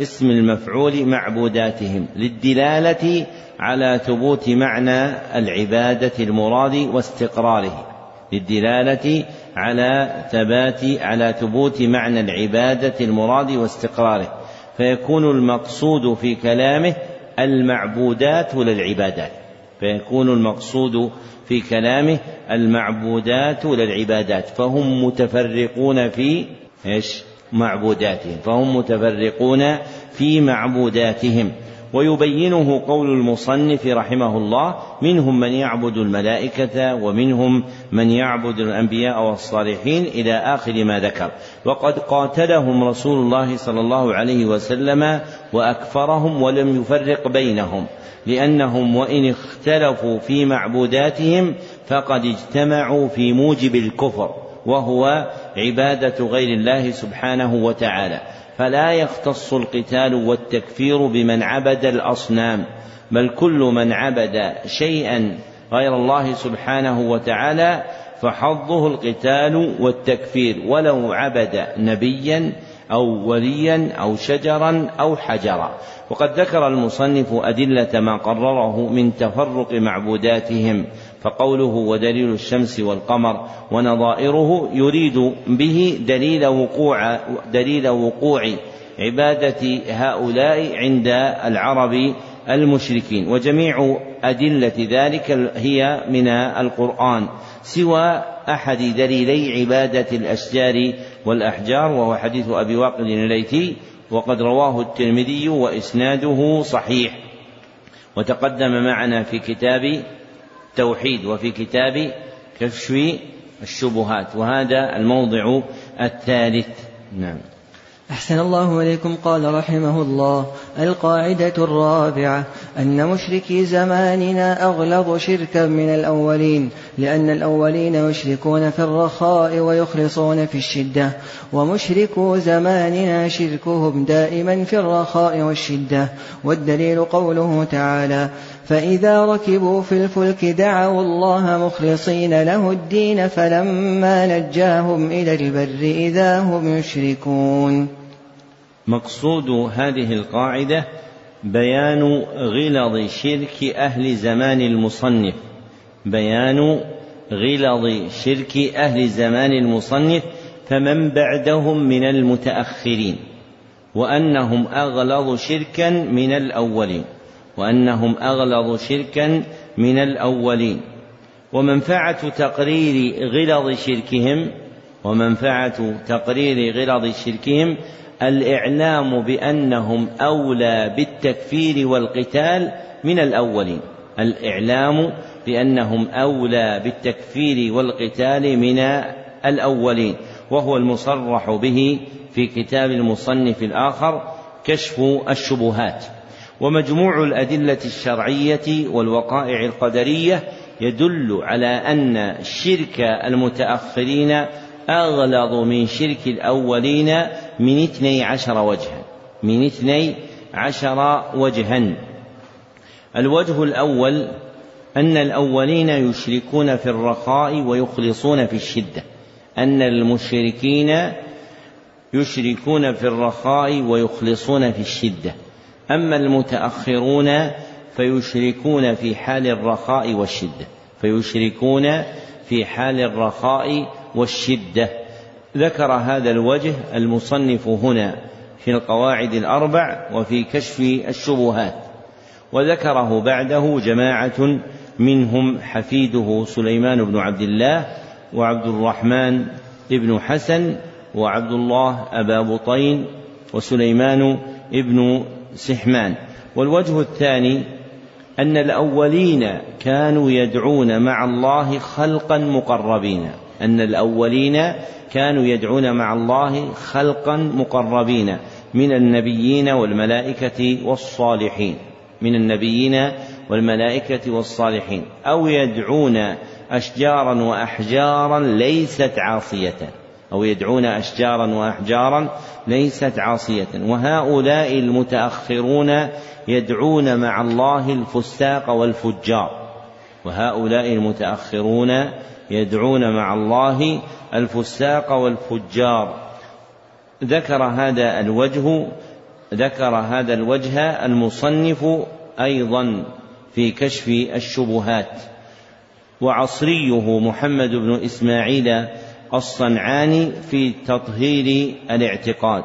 اسم المفعول معبوداتهم للدلالة على ثبوت معنى العبادة المراد واستقراره للدلالة على ثبات على ثبوت معنى العبادة المراد واستقراره فيكون المقصود في كلامه المعبودات للعبادات فيكون المقصود في كلامه المعبودات للعبادات فهم متفرقون في إيش؟ معبوداتهم. فهم متفرقون في معبوداتهم. ويبينه قول المصنف رحمه الله منهم من يعبد الملائكة ومنهم من يعبد الأنبياء والصالحين إلى آخر ما ذكر. وقد قاتلهم رسول الله صلى الله عليه وسلم وأكفرهم ولم يفرق بينهم لأنهم وإن اختلفوا في معبوداتهم فقد اجتمعوا في موجب الكفر. وهو عبادة غير الله سبحانه وتعالى. فلا يختص القتال والتكفير بمن عبد الأصنام بل كل من عبد شيئا غير الله سبحانه وتعالى فحظه القتال والتكفير ولو عبد نبيا أو وليا أو شجرا أو حجرا. وقد ذكر المصنف أدلة ما قرره من تفرق معبوداتهم. فقوله ودليل الشمس والقمر ونظائره يريد به دليل وقوع دليل وقوع عبادة هؤلاء عند العرب المشركين. وجميع أدلة ذلك هي من القرآن سوى أحد دليلي عبادة الأشجار والأحجار وهو حديث أبي واقد الليثي وقد رواه الترمذي وإسناده صحيح. وتقدم معنا في كتاب التوحيد وفي كتاب كشف الشبهات وهذا الموضع الثالث. نعم. أحسن الله إليكم قال رحمه الله. القاعدة الرابعة أن مشركي زماننا أغلظ شركا من الأولين لأن الأولين يشركون في الرخاء ويخلصون في الشدة ومشركو زماننا شركهم دائما في الرخاء والشدة والدليل قوله تعالى فإذا ركبوا في الفلك دعوا الله مخلصين له الدين فلما نجاهم إلى البر إذا هم يشركون. مقصود هذه القاعدة بيان غلظ شرك أهل زمان المصنف. بيان غلظ شرك أهل زمان المصنف فمن بعدهم من المتأخرين وأنهم أغلظ شركا من الأولين. وأنهم أغلظ شركا من الأولين. ومنفعة تقرير غلظ شركهم ومنفعة تقرير غلظ شركهم الإعلام بأنهم أولى بالتكفير والقتال من الأولين. الإعلام بأنهم أولى بالتكفير والقتال من الأولين. وهو المصرح به في كتاب المصنف الآخر كشف الشبهات. ومجموع الأدلة الشرعية والوقائع القدرية يدل على أن شرك المتأخرين أغلظ من شرك الأولين من اثني عشر وجها من اثني عشر وجها. الوجه الأول أن الأولين يشركون في الرخاء ويخلصون في الشدة أن المشركين يشركون في الرخاء ويخلصون في الشدة. أما المتأخرون فيشركون في حال الرخاء والشدة. فيشركون في حال الرخاء والشدة. ذكر هذا الوجه المصنف هنا في القواعد الأربع وفي كشف الشبهات. وذكره بعده جماعة منهم حفيده سليمان بن عبد الله وعبد الرحمن بن حسن وعبد الله أبا بطين وسليمان ابن سحمان. والوجه الثاني أن الأولين كانوا يدعون مع الله خلقا مقربين. أن الأولين كانوا يدعون مع الله خلقا مقربين من النبيين والملائكة والصالحين. من النبيين والملائكة والصالحين. أو يدعون أشجارا وأحجارا ليست عاصية. أو يدعون أشجارا وأحجارا ليست عاصية. وهؤلاء المتأخرون يدعون مع الله الفساق والفجار. وهؤلاء المتأخرون يدعون مع الله الفساق والفجار. ذكر هذا الوجه ذكر هذا الوجه المصنف أيضا في كشف الشبهات. وعصريه محمد بن إسماعيل الصنعاني في تطهير الاعتقاد.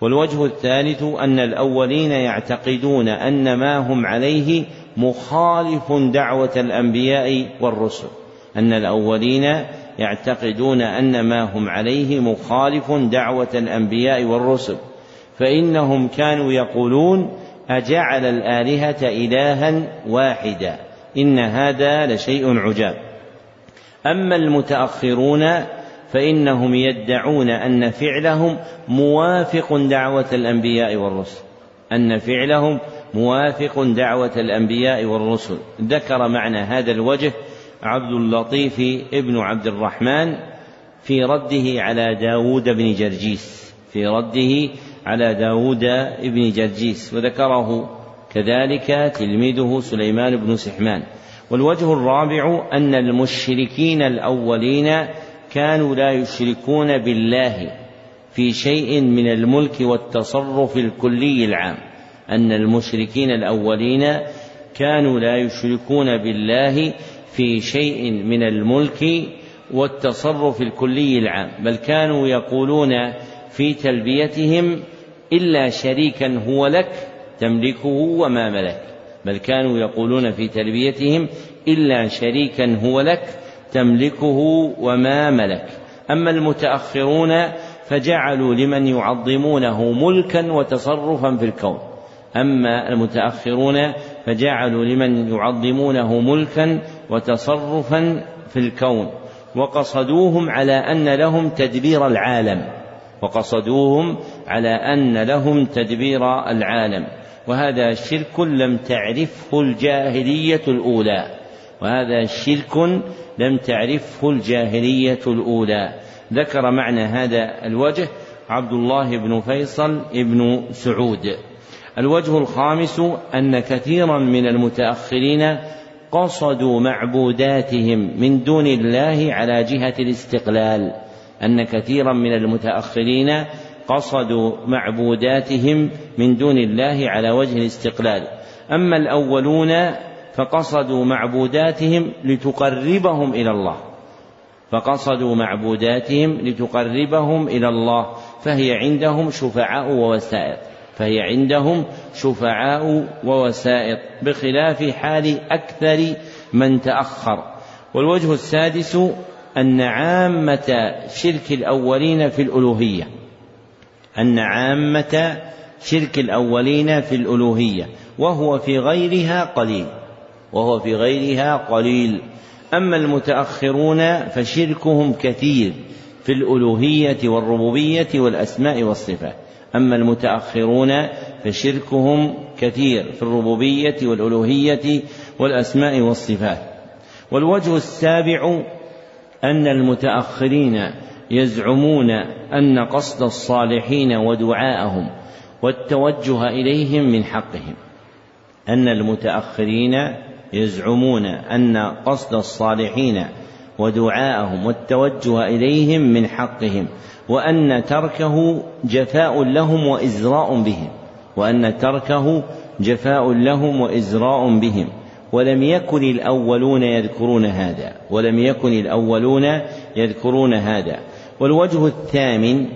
والوجه الثالث أن الأولين يعتقدون أن ما هم عليه مخالف دعوة الأنبياء والرسل. أن الأولين يعتقدون أن ما هم عليه مخالف دعوة الأنبياء والرسل. فإنهم كانوا يقولون أجعل الآلهة إلها واحدا. إن هذا لشيء عجاب. أما المتأخرون فإنهم يدعون أن فعلهم موافق دعوة الأنبياء والرسل. أن فعلهم موافق دعوة الأنبياء والرسل. ذكر معنى هذا الوجه عبد اللطيف ابن عبد الرحمن في رده على داود بن جرجيس. في رده على داود بن جرجيس. وذكره كذلك تلميذه سليمان بن سحمان. والوجه الرابع أن المشركين الأولين كانوا لا يشركون بالله في شيء من الملك والتصرف الكلي العام. أن المشركين الأولين كانوا لا يشركون بالله في شيء من الملك والتصرف الكلي العام بل كانوا يقولون في تلبيتهم إلا شريكا هو لك تملكه وما ملك. بل كانوا يقولون في تلبيتهم إلا شريكا هو لك تملكه وما ملك. أما المتأخرون فجعلوا لمن يعظمونه ملكا وتصرفا في الكون. أما المتأخرون فجعلوا لمن يعظمونه ملكا وتصرفا في الكون. وقصدوهم على أن لهم تدبير العالم. وقصدوهم على أن لهم تدبير العالم. وهذا شرك لم تعرفه الجاهلية الأولى. وهذا شرك لم تعرفه الجاهلية الأولى. ذكر معنى هذا الوجه عبد الله بن فيصل بن سعود. الوجه الخامس أن كثيرا من المتأخرين قصدوا معبوداتهم من دون الله على جهة الاستقلال. أن كثيرا من المتأخرين قصدوا معبوداتهم من دون الله على وجه الاستقلال. أما الأولون فقصدوا معبوداتهم لتقربهم إلى الله. فقصدوا معبوداتهم لتقربهم إلى الله. فهي عندهم شفعاء ووسائط فهي عندهم شفعاء ووسائط بخلاف حال أكثر من تأخر. والوجه السادس أن عامة شرك الأولين في الألوهية. أن عامة شرك الأولين في الألوهية وهو في غيرها قليل وهو في غيرها قليل. أما المتأخرون فشركهم كثير في الألوهية والربوبية والأسماء والصفات. أما المتأخرون فشركهم كثير في الربوبية والألوهية والأسماء والصفات. والوجه السابع أن المتأخرين يزعمون أن قصد الصالحين ودعاءهم والتوجه إليهم من حقهم. أن المتأخرين يزعمون أن قصد الصالحين ودعاءهم والتوجه إليهم من حقهم وأن تركه جفاء لهم وإزراء بهم وأن تركه جفاء لهم وإزراء بهم. ولم يكن الأولون يذكرون هذا ولم يكن الأولون يذكرون هذا. والوجه الثامن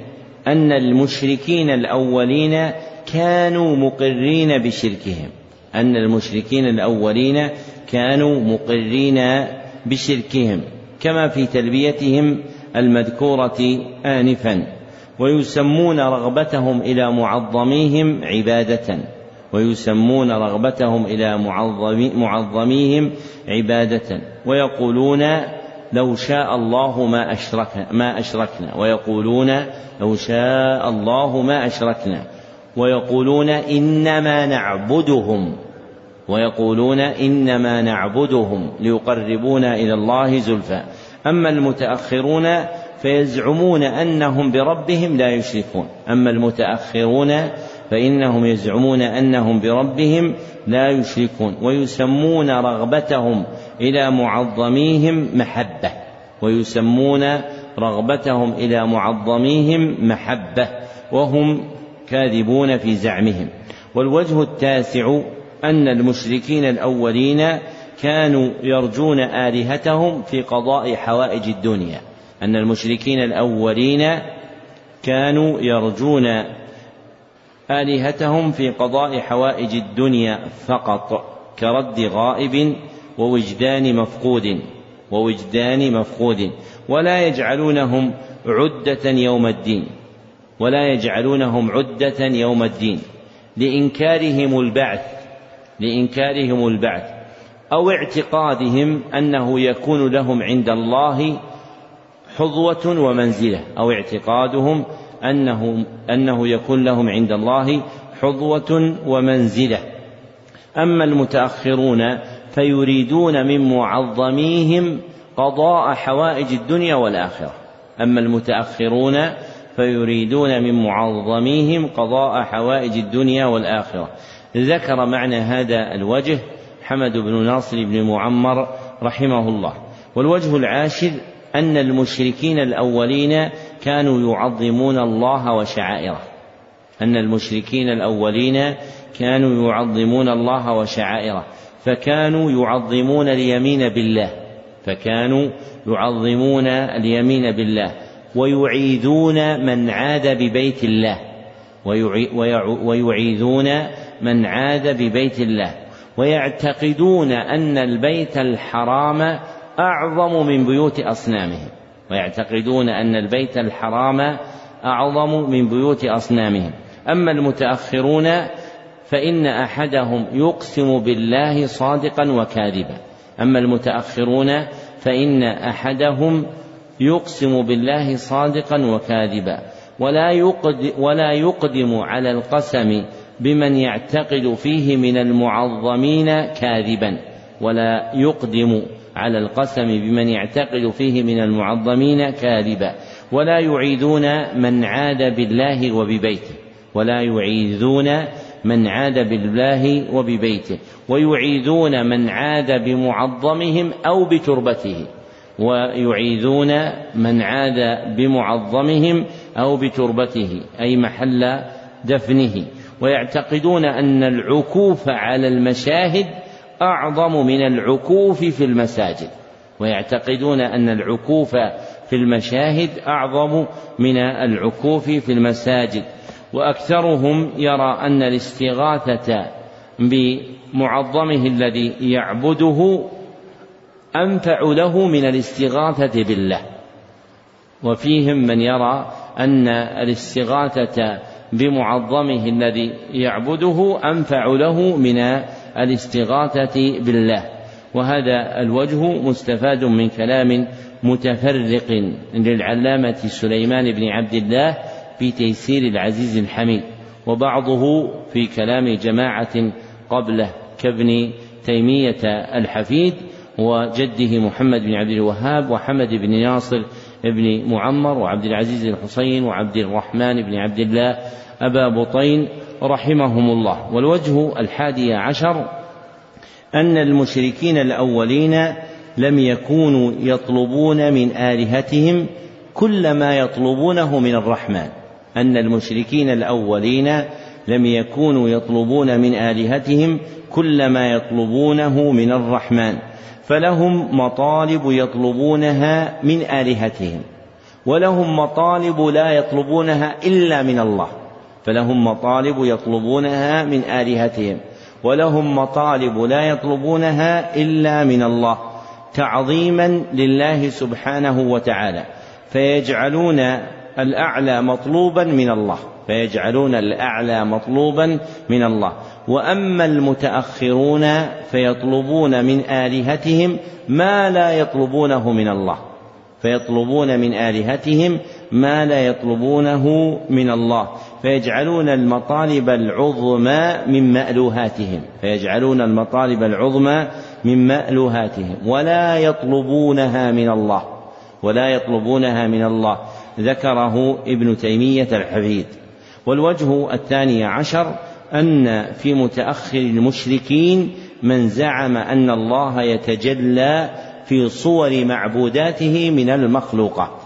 أن المشركين الأولين كانوا مقرين بشركهم. أن المشركين الأولين كانوا مقرين بشركهم كما في تلبيتهم المذكورة آنفا ويسمون رغبتهم إلى معظميهم عبادة ويسمون رغبتهم إلى معظميهم عبادة ويقولون لو شاء الله ما أشركنا ما أشركنا. ويقولون لو شاء الله ما أشركنا. ويقولون إنما نعبدهم. ويقولون إنما نعبدهم ليقربونا إلى الله زلفى. أما المتأخرون فيزعمون أنهم بربهم لا يشركون. أما المتأخرون فإنهم يزعمون أنهم بربهم لا يشركون. ويسمون رغبتهم إلى معظميهم محبة ويسمون رغبتهم إلى معظميهم محبة وهم كاذبون في زعمهم. والوجه التاسع أن المشركين الأولين كانوا يرجون آلهتهم في قضاء حوائج الدنيا. أن المشركين الأولين كانوا يرجون آلهتهم في قضاء حوائج الدنيا فقط كرد غائب ووجدان مفقود ووجدان مفقود. ولا يجعلونهم عدة يوم الدين. ولا يجعلونهم عدة يوم الدين. لإنكارهم البعث لإنكارهم البعث. أو اعتقادهم أنه يكون لهم عند الله حظوة ومنزلة. أو اعتقادهم أنه أنه يكون لهم عند الله حظوة ومنزلة. أما المتأخرون فيريدون من معظميهم قضاء حوائج الدنيا والآخرة. أما المتأخرون فيريدون من معظميهم قضاء حوائج الدنيا والآخرة. ذكر معنى هذا الوجه حمد بن ناصر بن معمر رحمه الله. والوجه العاشر أن المشركين الأولين كانوا يعظمون الله وشعائره. أن المشركين الأولين كانوا يعظمون الله وشعائره. فكانوا يعظمون اليمين بالله. فكانوا يعظمون اليمين بالله. ويعيذون من عاد ببيت الله. ويعيذون من عاد ببيت الله. ويعتقدون أن البيت الحرام أعظم من بيوت أصنامهم. ويعتقدون أن البيت الحرام أعظم من بيوت أصنامهم. أما المتأخرون فإن أحدهم يقسم بالله صادقا وكاذبا. أما المتأخرون فإن أحدهم يقسم بالله صادقا وكاذبا. ولا يقدم, ولا يقدم على القسم بمن يعتقد فيه من المعظمين كاذبا. ولا يقدم على القسم بمن يعتقد فيه من المعظمين كاذبا. ولا يعيذون من عاد بالله وببيته. ولا يعيذون من عاد بالله وببيته ويعيذون من عاد بمعظمهم أو بتربته ويعيذون من عاد بمعظمهم أو بتربته أي محل دفنه. ويعتقدون أن العكوف على المشاهد أعظم من العكوف في المساجد. ويعتقدون أن العكوف في المشاهد أعظم من العكوف في المساجد. وأكثرهم يرى أن الاستغاثة بمعظمه الذي يعبده أنفع له من الاستغاثة بالله. وفيهم من يرى أن الاستغاثة بمعظمه الذي يعبده أنفع له من الاستغاثة بالله. وهذا الوجه مستفاد من كلام متفرق للعلامة سليمان بن عبد الله في تيسير العزيز الحميد وبعضه في كلام جماعة قبله كابن تيمية الحفيد وجده محمد بن عبد الوهاب وحمد بن ناصر بن معمر وعبد العزيز الحسين وعبد الرحمن بن عبد الله أبا بطين رحمهم الله. والوجه الحادي عشر أن المشركين الأولين لم يكونوا يطلبون من آلهتهم كل ما يطلبونه من الرحمن. أن المشركين الأولين لم يكونوا يطلبون من آلهتهم كل ما يطلبونه من الرحمن فلهم مطالب يطلبونها من آلهتهم ولهم مطالب لا يطلبونها إلا من الله فلهم مطالب يطلبونها من آلهتهم ولهم مطالب لا يطلبونها إلا من الله تعظيما لله سبحانه وتعالى فيجعلون الأعلى مطلوبا من الله فيجعلون الأعلى مطلوبا من الله. وأما المتأخرون فيطلبون من آلهتهم ما لا يطلبونه من الله. فيطلبون من آلهتهم ما لا يطلبونه من الله. فيجعلون المطالب العظمى من مألوهاتهم. فيجعلون المطالب العظمى من مألوهاتهم. ولا يطلبونها من الله. ولا يطلبونها من الله. ذكره ابن تيمية الحفيد. والوجه الثاني عشر أن في متأخر المشركين من زعم أن الله يتجلى في صور معبوداته من المخلوقات.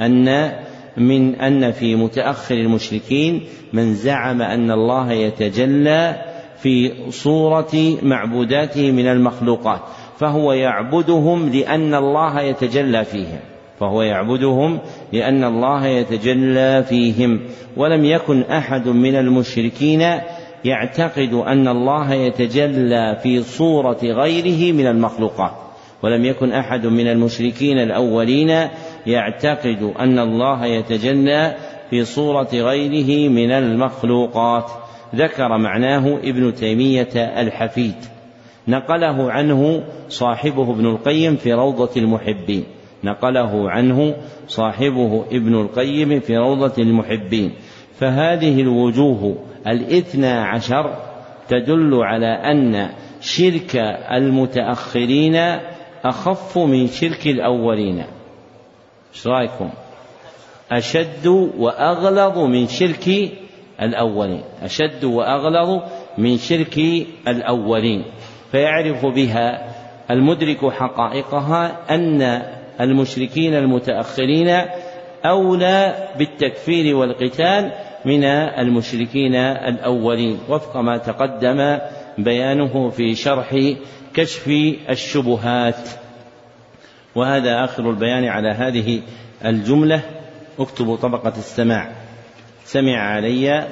أن من أن في متأخر المشركين من زعم أن الله يتجلى في صورة معبوداته من المخلوقات فهو يعبدهم لأن الله يتجلى فيهم. فهو يعبدهم لأن الله يتجلى فيهم. ولم يكن أحد من المشركين يعتقد أن الله يتجلى في صورة غيره من المخلوقات. ولم يكن أحد من المشركين الأولين يعتقد أن الله يتجلى في صورة غيره من المخلوقات. ذكر معناه ابن تيمية الحفيد. نقله عنه صاحبه ابن القيم في روضة المحبين. نقله عنه صاحبه ابن القيم في روضة المحبين. فهذه الوجوه الاثنى عشر تدل على أن شرك المتأخرين أخف من شرك الأولين. إيش رأيكم؟ أشد وأغلظ من شرك الأولين. أشد وأغلظ من شرك الأولين. فيعرف بها المدرك حقائقها أن المشركين المتأخرين أولى بالتكفير والقتال من المشركين الأولين. وفق ما تقدم بيانه في شرح كشف الشبهات. وهذا آخر البيان على هذه الجملة. اكتبوا طبقة السماع. سمع علي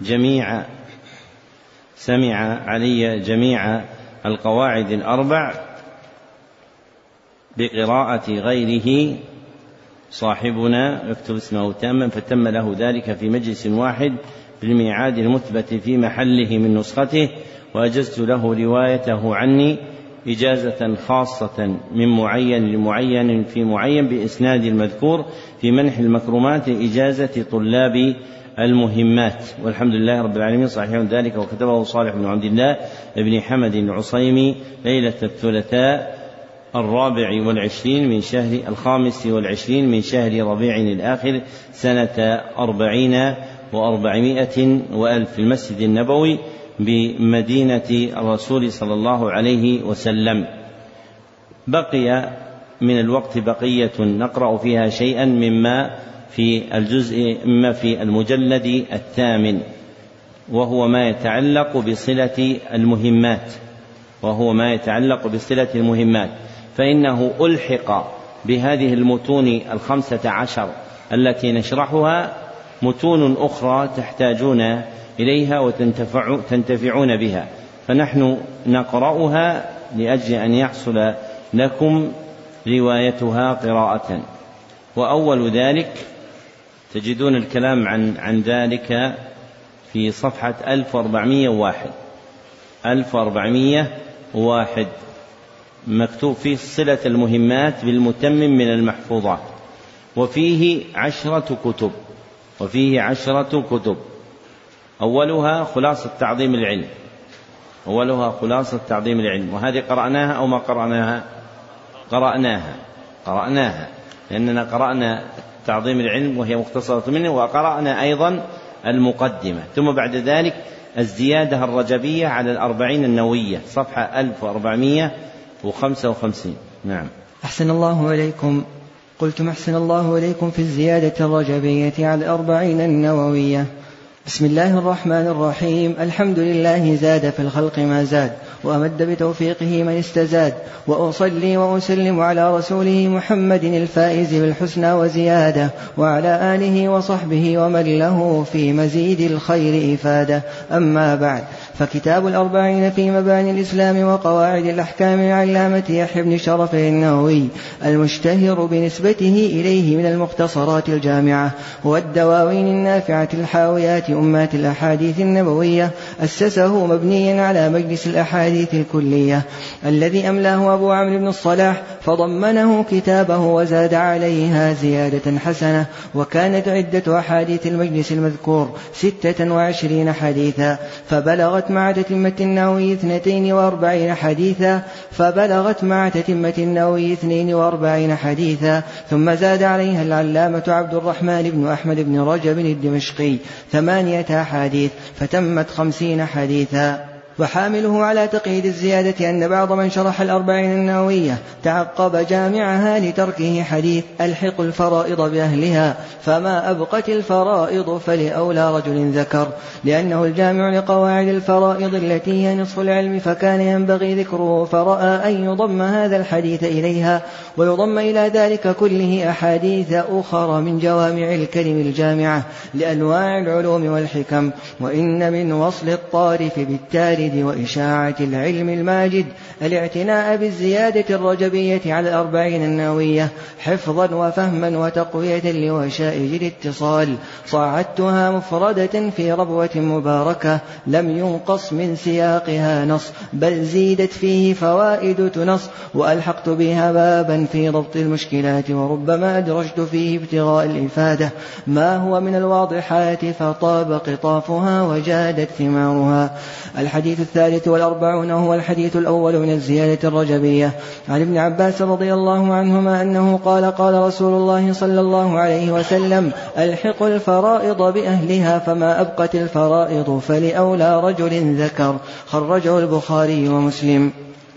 جميع سمع علي جميع القواعد الأربع. بقراءة غيره. صاحبنا يكتب اسمه تاما فتم له ذلك في مجلس واحد بالميعاد المثبت في محله من نسخته وأجزت له روايته عني إجازة خاصة من معين لمعين في معين بإسناد المذكور في منح المكرمات إجازة طلاب المهمات. والحمد لله رب العالمين. صحيح ذلك وكتبه صالح بن عبد الله بن حمد العصيمي ليلة الثلاثاء. الرابع والعشرين من شهر الخامس والعشرين من شهر ربيع الآخر سنة أربعين وأربعمائة وألف في المسجد النبوي بمدينة الرسول صلى الله عليه وسلم. بقي من الوقت بقية نقرأ فيها شيئا مما في الجزء مما في المجلد الثامن وهو ما يتعلق بصلة المهمات وهو ما يتعلق بصلة المهمات. فإنه ألحق بهذه المتون الخمسة عشر التي نشرحها متون أخرى تحتاجون إليها وتنتفعون بها. فنحن نقرأها لأجل أن يحصل لكم روايتها قراءة. وأول ذلك تجدون الكلام عن عن ذلك في صفحة 1401 1401 مكتوب فيه صلة المهمات بالمتمم من المحفوظات. وفيه عشرة كتب. وفيه عشرة كتب. أولها خلاصة تعظيم العلم. أولها خلاصة تعظيم العلم. وهذه قرأناها أو ما قرأناها؟ قرأناها. قرأناها. لأننا قرأنا تعظيم العلم وهي مختصرة منه وقرأنا أيضا المقدمة. ثم بعد ذلك الزيادة الرجبية على الأربعين النووية صفحة 1455 نعم. أحسن الله إليكم. قلتم أحسن الله إليكم في الزيادة الرجبية على الأربعين النووية. بسم الله الرحمن الرحيم. الحمد لله زاد في الخلق ما زاد وأمد بتوفيقه من استزاد. وأصلي وأسلم على رسوله محمد الفائز بالحسنى وزيادة وعلى آله وصحبه ومن له في مزيد الخير إفادة. أما بعد. فكتاب الأربعين في مباني الإسلام وقواعد الأحكام العلامة يحيى بن شرف النووي المشتهر بنسبته إليه من المختصرات الجامعة والدواوين النافعة الحاويات أمات الأحاديث النبوية أسسه مبنيا على مجلس الأحاديث الكلية الذي أملاه أبو عمرو بن الصلاح فضمنه كتابه وزاد عليها زيادة حسنة وكانت عدة أحاديث المجلس المذكور ستة وعشرين حديثا فبلغت مع تتمة النووي اثنتين وأربعين حديثا فبلغت مع تتمة النووي اثنين وأربعين حديثا ثم زاد عليها العلامة عبد الرحمن بن أحمد بن رجب الدمشقي ثمانية أحاديث فتمت خمسين حديثا. وحامله على تقييد الزيادة أن بعض من شرح الأربعين النووية تعقب جامعها لتركه حديث ألحق الفرائض بأهلها فما أبقت الفرائض فلأولى رجل ذكر لأنه الجامع لقواعد الفرائض التي هي نصف العلم فكان ينبغي ذكره فرأى أن يضم هذا الحديث إليها ويضم إلى ذلك كله أحاديث أخرى من جوامع الكلم الجامعة لأنواع العلوم والحكم وإن من وصل الطارف بالتارد وإشاعة العلم الماجد الاعتناء بالزيادة الرجبية على الأربعين النووية حفظا وفهما وتقوية لوشائج الاتصال صعدتها مفردة في ربوة مباركة لم ينقص من سياقها نص بل زيدت فيه فوائد تنص. وألحقت بها بابا في ضبط المشكلات وربما أدرجت فيه ابتغاء الإفادة. ما هو من الواضحات؟ فطاب قطافها وجادت ثمارها. الحديث الثالث والأربعون هو الحديث الأول من الزيادة الرجبية. عن ابن عباس رضي الله عنهما أنه قال قال رسول الله صلى الله عليه وسلم ألحق الفرائض بأهلها فما أبقت الفرائض فلأولى رجل ذكر. خرجه البخاري ومسلم.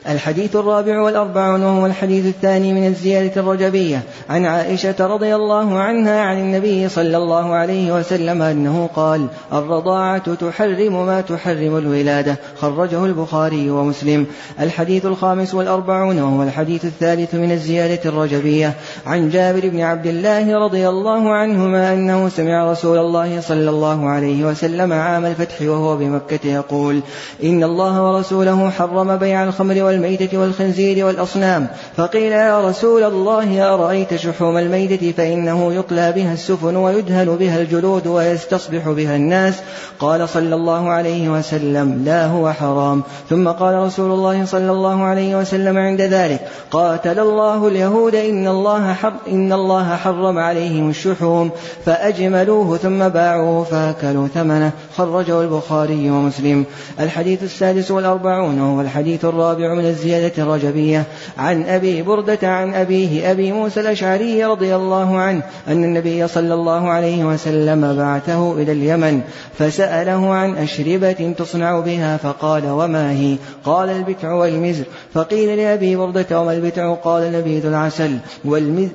الحديث الرابع والأربعون وهو الحديث الثاني من الزيادة الرجبية. عن عائشة رضي الله عنها عن النبي صلى الله عليه وسلم أنه قال الرضاعة تحرم ما تحرم الولادة. خرجه البخاري ومسلم. الحديث الخامس والأربعون وهو الحديث الثالث من الزيادة الرجبية. عن جابر بن عبد الله رضي الله عنهما أنه سمع رسول الله صلى الله عليه وسلم عام الفتح وهو بمكة يقول إن الله ورسوله حرم بيع الخمر وال والميتة والخنزير والأصنام. فقيل يا رسول الله أرأيت شحوم الميتة فإنه يطلى بها السفن ويدهن بها الجلود ويستصبح بها الناس؟ قال صلى الله عليه وسلم لا هو حرام. ثم قال رسول الله صلى الله عليه وسلم عند ذلك قاتل الله اليهود إن الله حر إن الله حرم عليهم الشحوم. فأجملوه ثم باعوه فأكلوا ثمنه. خرجه البخاري ومسلم. الحديث السادس والأربعون وهو الحديث الرابع من الزيادة الرجبية. عن أبي بردة عن أبيه أبي موسى الأشعري رضي الله عنه أن النبي صلى الله عليه وسلم بعثه إلى اليمن فسأله عن أشربة تصنع بها فقال وما هي؟ قال البتع والمزر. فقيل لأبي بردة وما البتع؟ قال نبيذ العسل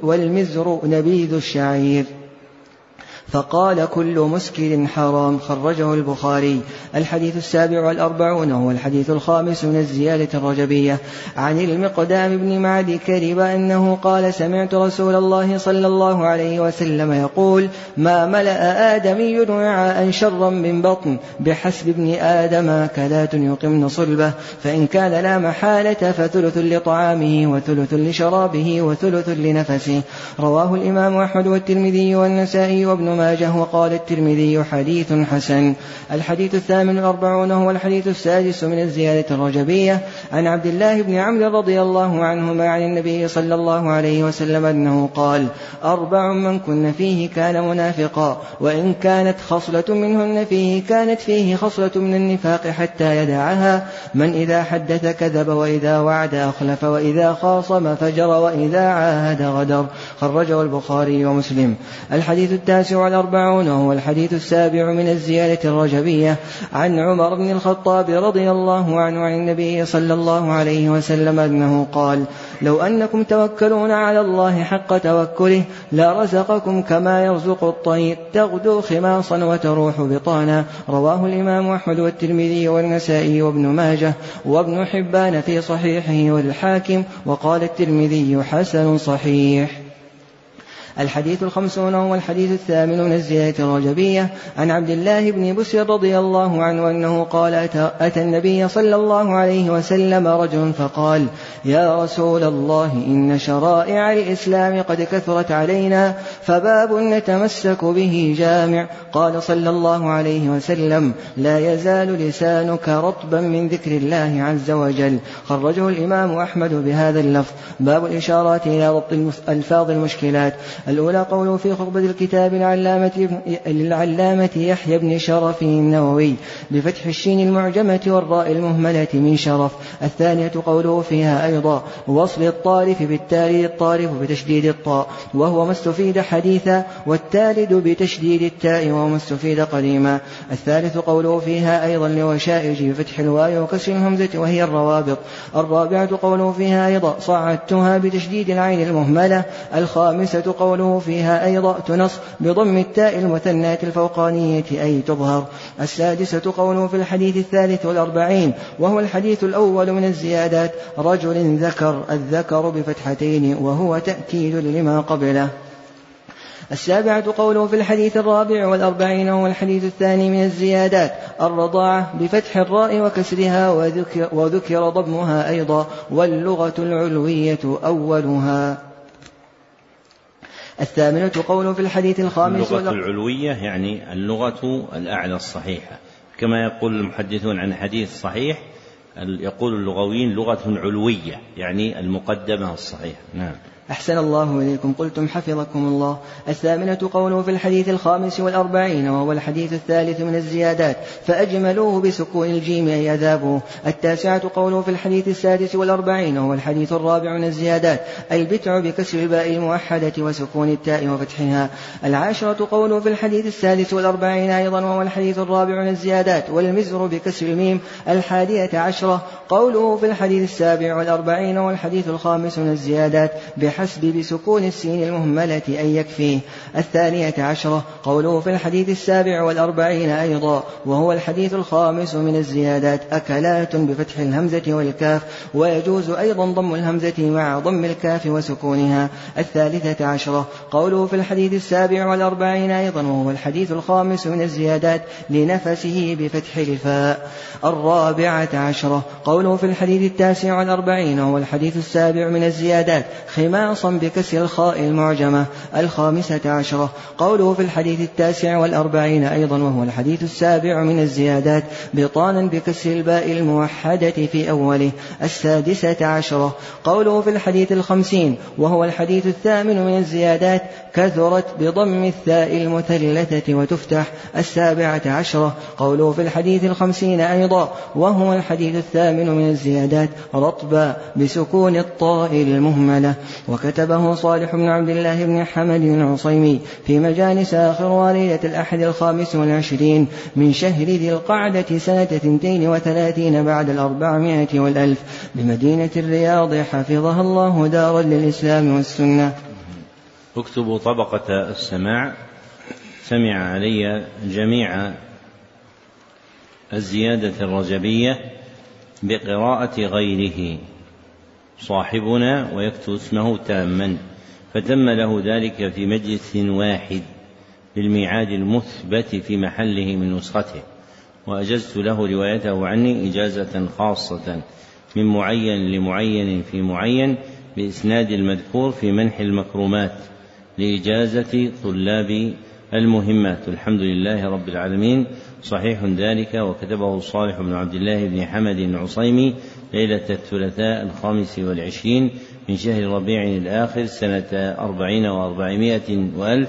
والمزر نبيذ الشعير. فقال كل مسكر حرام خرجه البخاري. الحديث السابع والأربعون هو الحديث الخامس من الزيادة الرجبية. عن المقدام بن معد كرب أنه قال سمعت رسول الله صلى الله عليه وسلم يقول ما ملأ آدمي وعاء شرا من بطن بحسب ابن آدم كلات يقمن صلبه. فإن كان لا محالة فثلث لطعامه وثلث لشرابه وثلث لنفسه. رواه الإمام أحمد والترمذي والنسائي وابن ماجه وقال الترمذي حديث حسن. الحديث الثامن والأربعون هو الحديث السادس من الزيادة الرجبية. عن عبد الله بن عمرو رضي الله عنهما عن النبي صلى الله عليه وسلم أنه قال أربع من كن فيه كان منافقا وإن كانت خصلة منهن فيه كانت فيه خصلة من النفاق حتى يدعها. من إذا حدث كذب وإذا وعد أخلف وإذا خاصم فجر وإذا عاهد غدر. خرجه البخاري ومسلم. الحديث التاسع والأربعون وهو الحديث السابع من الزيادة الرجبية عن عمر بن الخطاب رضي الله عنه عن النبي صلى الله عليه وسلم أنه قال لو أنكم توكلون على الله حق توكله لرزقكم كما يرزق الطير تغدو خماصا وتروح بطانا رواه الإمام أحمد والترمذي والنسائي وابن ماجه وابن حبان في صحيحه والحاكم وقال الترمذي حسن صحيح الحديث الخمسون هو الحديث الثامن من الزيادة الرجبية. عن عبد الله بن بسر رضي الله عنه أنه قال أتى النبي صلى الله عليه وسلم رجل فقال يا رسول الله إن شرائع الإسلام قد كثرت علينا فباب نتمسك به جامع. قال صلى الله عليه وسلم لا يزال لسانك رطبا من ذكر الله عز وجل. خرجه الإمام أحمد بهذا اللفظ. باب الإشارات إلى ضبط ألفاظ المشكلات. الأولى قوله في خطبة الكتاب العلامة للعلامة يحيى بن شرف النووي بفتح الشين المعجمة والراء المهملة من شرف. الثانية قوله فيها أيضا وصل الطارف بالتالي الطارف بتشديد الطاء وهو ما استفيد حديثا والتالد بتشديد التاء وهو ما استفيد قديما. الثالث قوله فيها أيضا لوشائج بفتح الواو وكسر الهمزة وهي الروابط. الرابعة قوله فيها أيضا صعدتها بتشديد العين المهملة. الخامسة قوله قوله فيها أيضا تنص بضم التاء المثناة الفوقانية أي تظهر. السادسة قوله في الحديث الثالث والأربعين وهو الحديث الأول من الزيادات رجل ذكر الذكر بفتحتين وهو تأكيد لما قبله. السابعة قوله في الحديث الرابع والأربعين وهو الحديث الثاني من الزيادات الرضاعة بفتح الراء وكسرها وذكر, وذكر ضمها أيضا واللغة العلوية أولها. الثامنة قول في الحديث الخامس اللغة العلوية يعني اللغة الأعلى الصحيحة كما يقول المحدثون عن حديث صحيح يقول اللغويين لغة علوية يعني المقدمة الصحيحة. نعم. أحسن الله إليكم. قلتم حفظكم الله. الثامنة قوله في الحديث الخامس والأربعين وهو الحديث الثالث من الزيادات فأجملوه بسكون الجيم أي أذابه التاسعة قوله في الحديث السادس والأربعين وهو الحديث الرابع من الزيادات البتع بكسر الباء الموحدة وسكون التاء وفتحها. العاشرة قوله في الحديث السادس والأربعين أيضا وهو الحديث الرابع من الزيادات والمزر بكسر الميم الحادية عشرة قوله في الحديث السابع والأربعين والحديث الخامس من الزيادات بحسب بسكون السين المهملة أن يكفيه. الثانية عشرة قوله في الحديث السابع والأربعين أيضا وهو الحديث الخامس من الزيادات أكلات بفتح الهمزة والكاف ويجوز أيضا ضم الهمزة مع ضم الكاف وسكونها. الثالثة عشرة قوله في الحديث السابع والأربعين أيضا وهو الحديث الخامس من الزيادات لنفسه بفتح الفاء. الرابعة عشرة قوله في الحديث التاسع والأربعين وهو الحديث السابع من الزيادات خماصا بكسر الخاء المعجمة الخامسة عشرة. قوله في الحديث التاسع والأربعين أيضا وهو الحديث السابع من الزيادات بطانا بكسر الباء الموحدة في أوله. السادسة عشرة. قوله في الحديث الخمسين وهو الحديث الثامن من الزيادات كثرت بضم الثاء المثلثة وتفتح. السابعة عشرة. قوله في الحديث الخمسين أيضا وهو الحديث الثامن من الزيادات رطبا بسكون الطاء المهملة. وكتبه صالح بن عبد الله بن حمد العصيمي في مجالس آخر ليلة الأحد الخامس والعشرين من شهر ذي القعدة سنة ثنتين وثلاثين بعد الأربعمائة والألف بمدينة الرياض حفظها الله دارا للإسلام والسنة. اكتبوا طبقة السماع. سمع علي جميع الزيادة الرجبية بقراءة غيره. صاحبنا ويكتب اسمه تاما فتم له ذلك في مجلس واحد بالميعاد المثبت في محله من نسخته وأجزت له روايته عني إجازة خاصة من معين لمعين في معين بإسناد المذكور في منح المكرمات لإجازة طلاب المهمات. الحمد لله رب العالمين. صحيح ذلك وكتبه صالح بن عبد الله بن حمد العصيمي ليلة الثلاثاء الخامس والعشرين من شهر ربيع الآخر سنة أربعين وأربعمائة وألف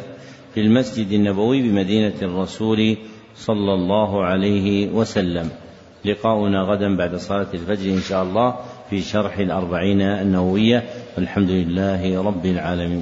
في المسجد النبوي بمدينة الرسول صلى الله عليه وسلم. لقاؤنا غدا بعد صلاة الفجر إن شاء الله في شرح الأربعين النووية. والحمد لله رب العالمين.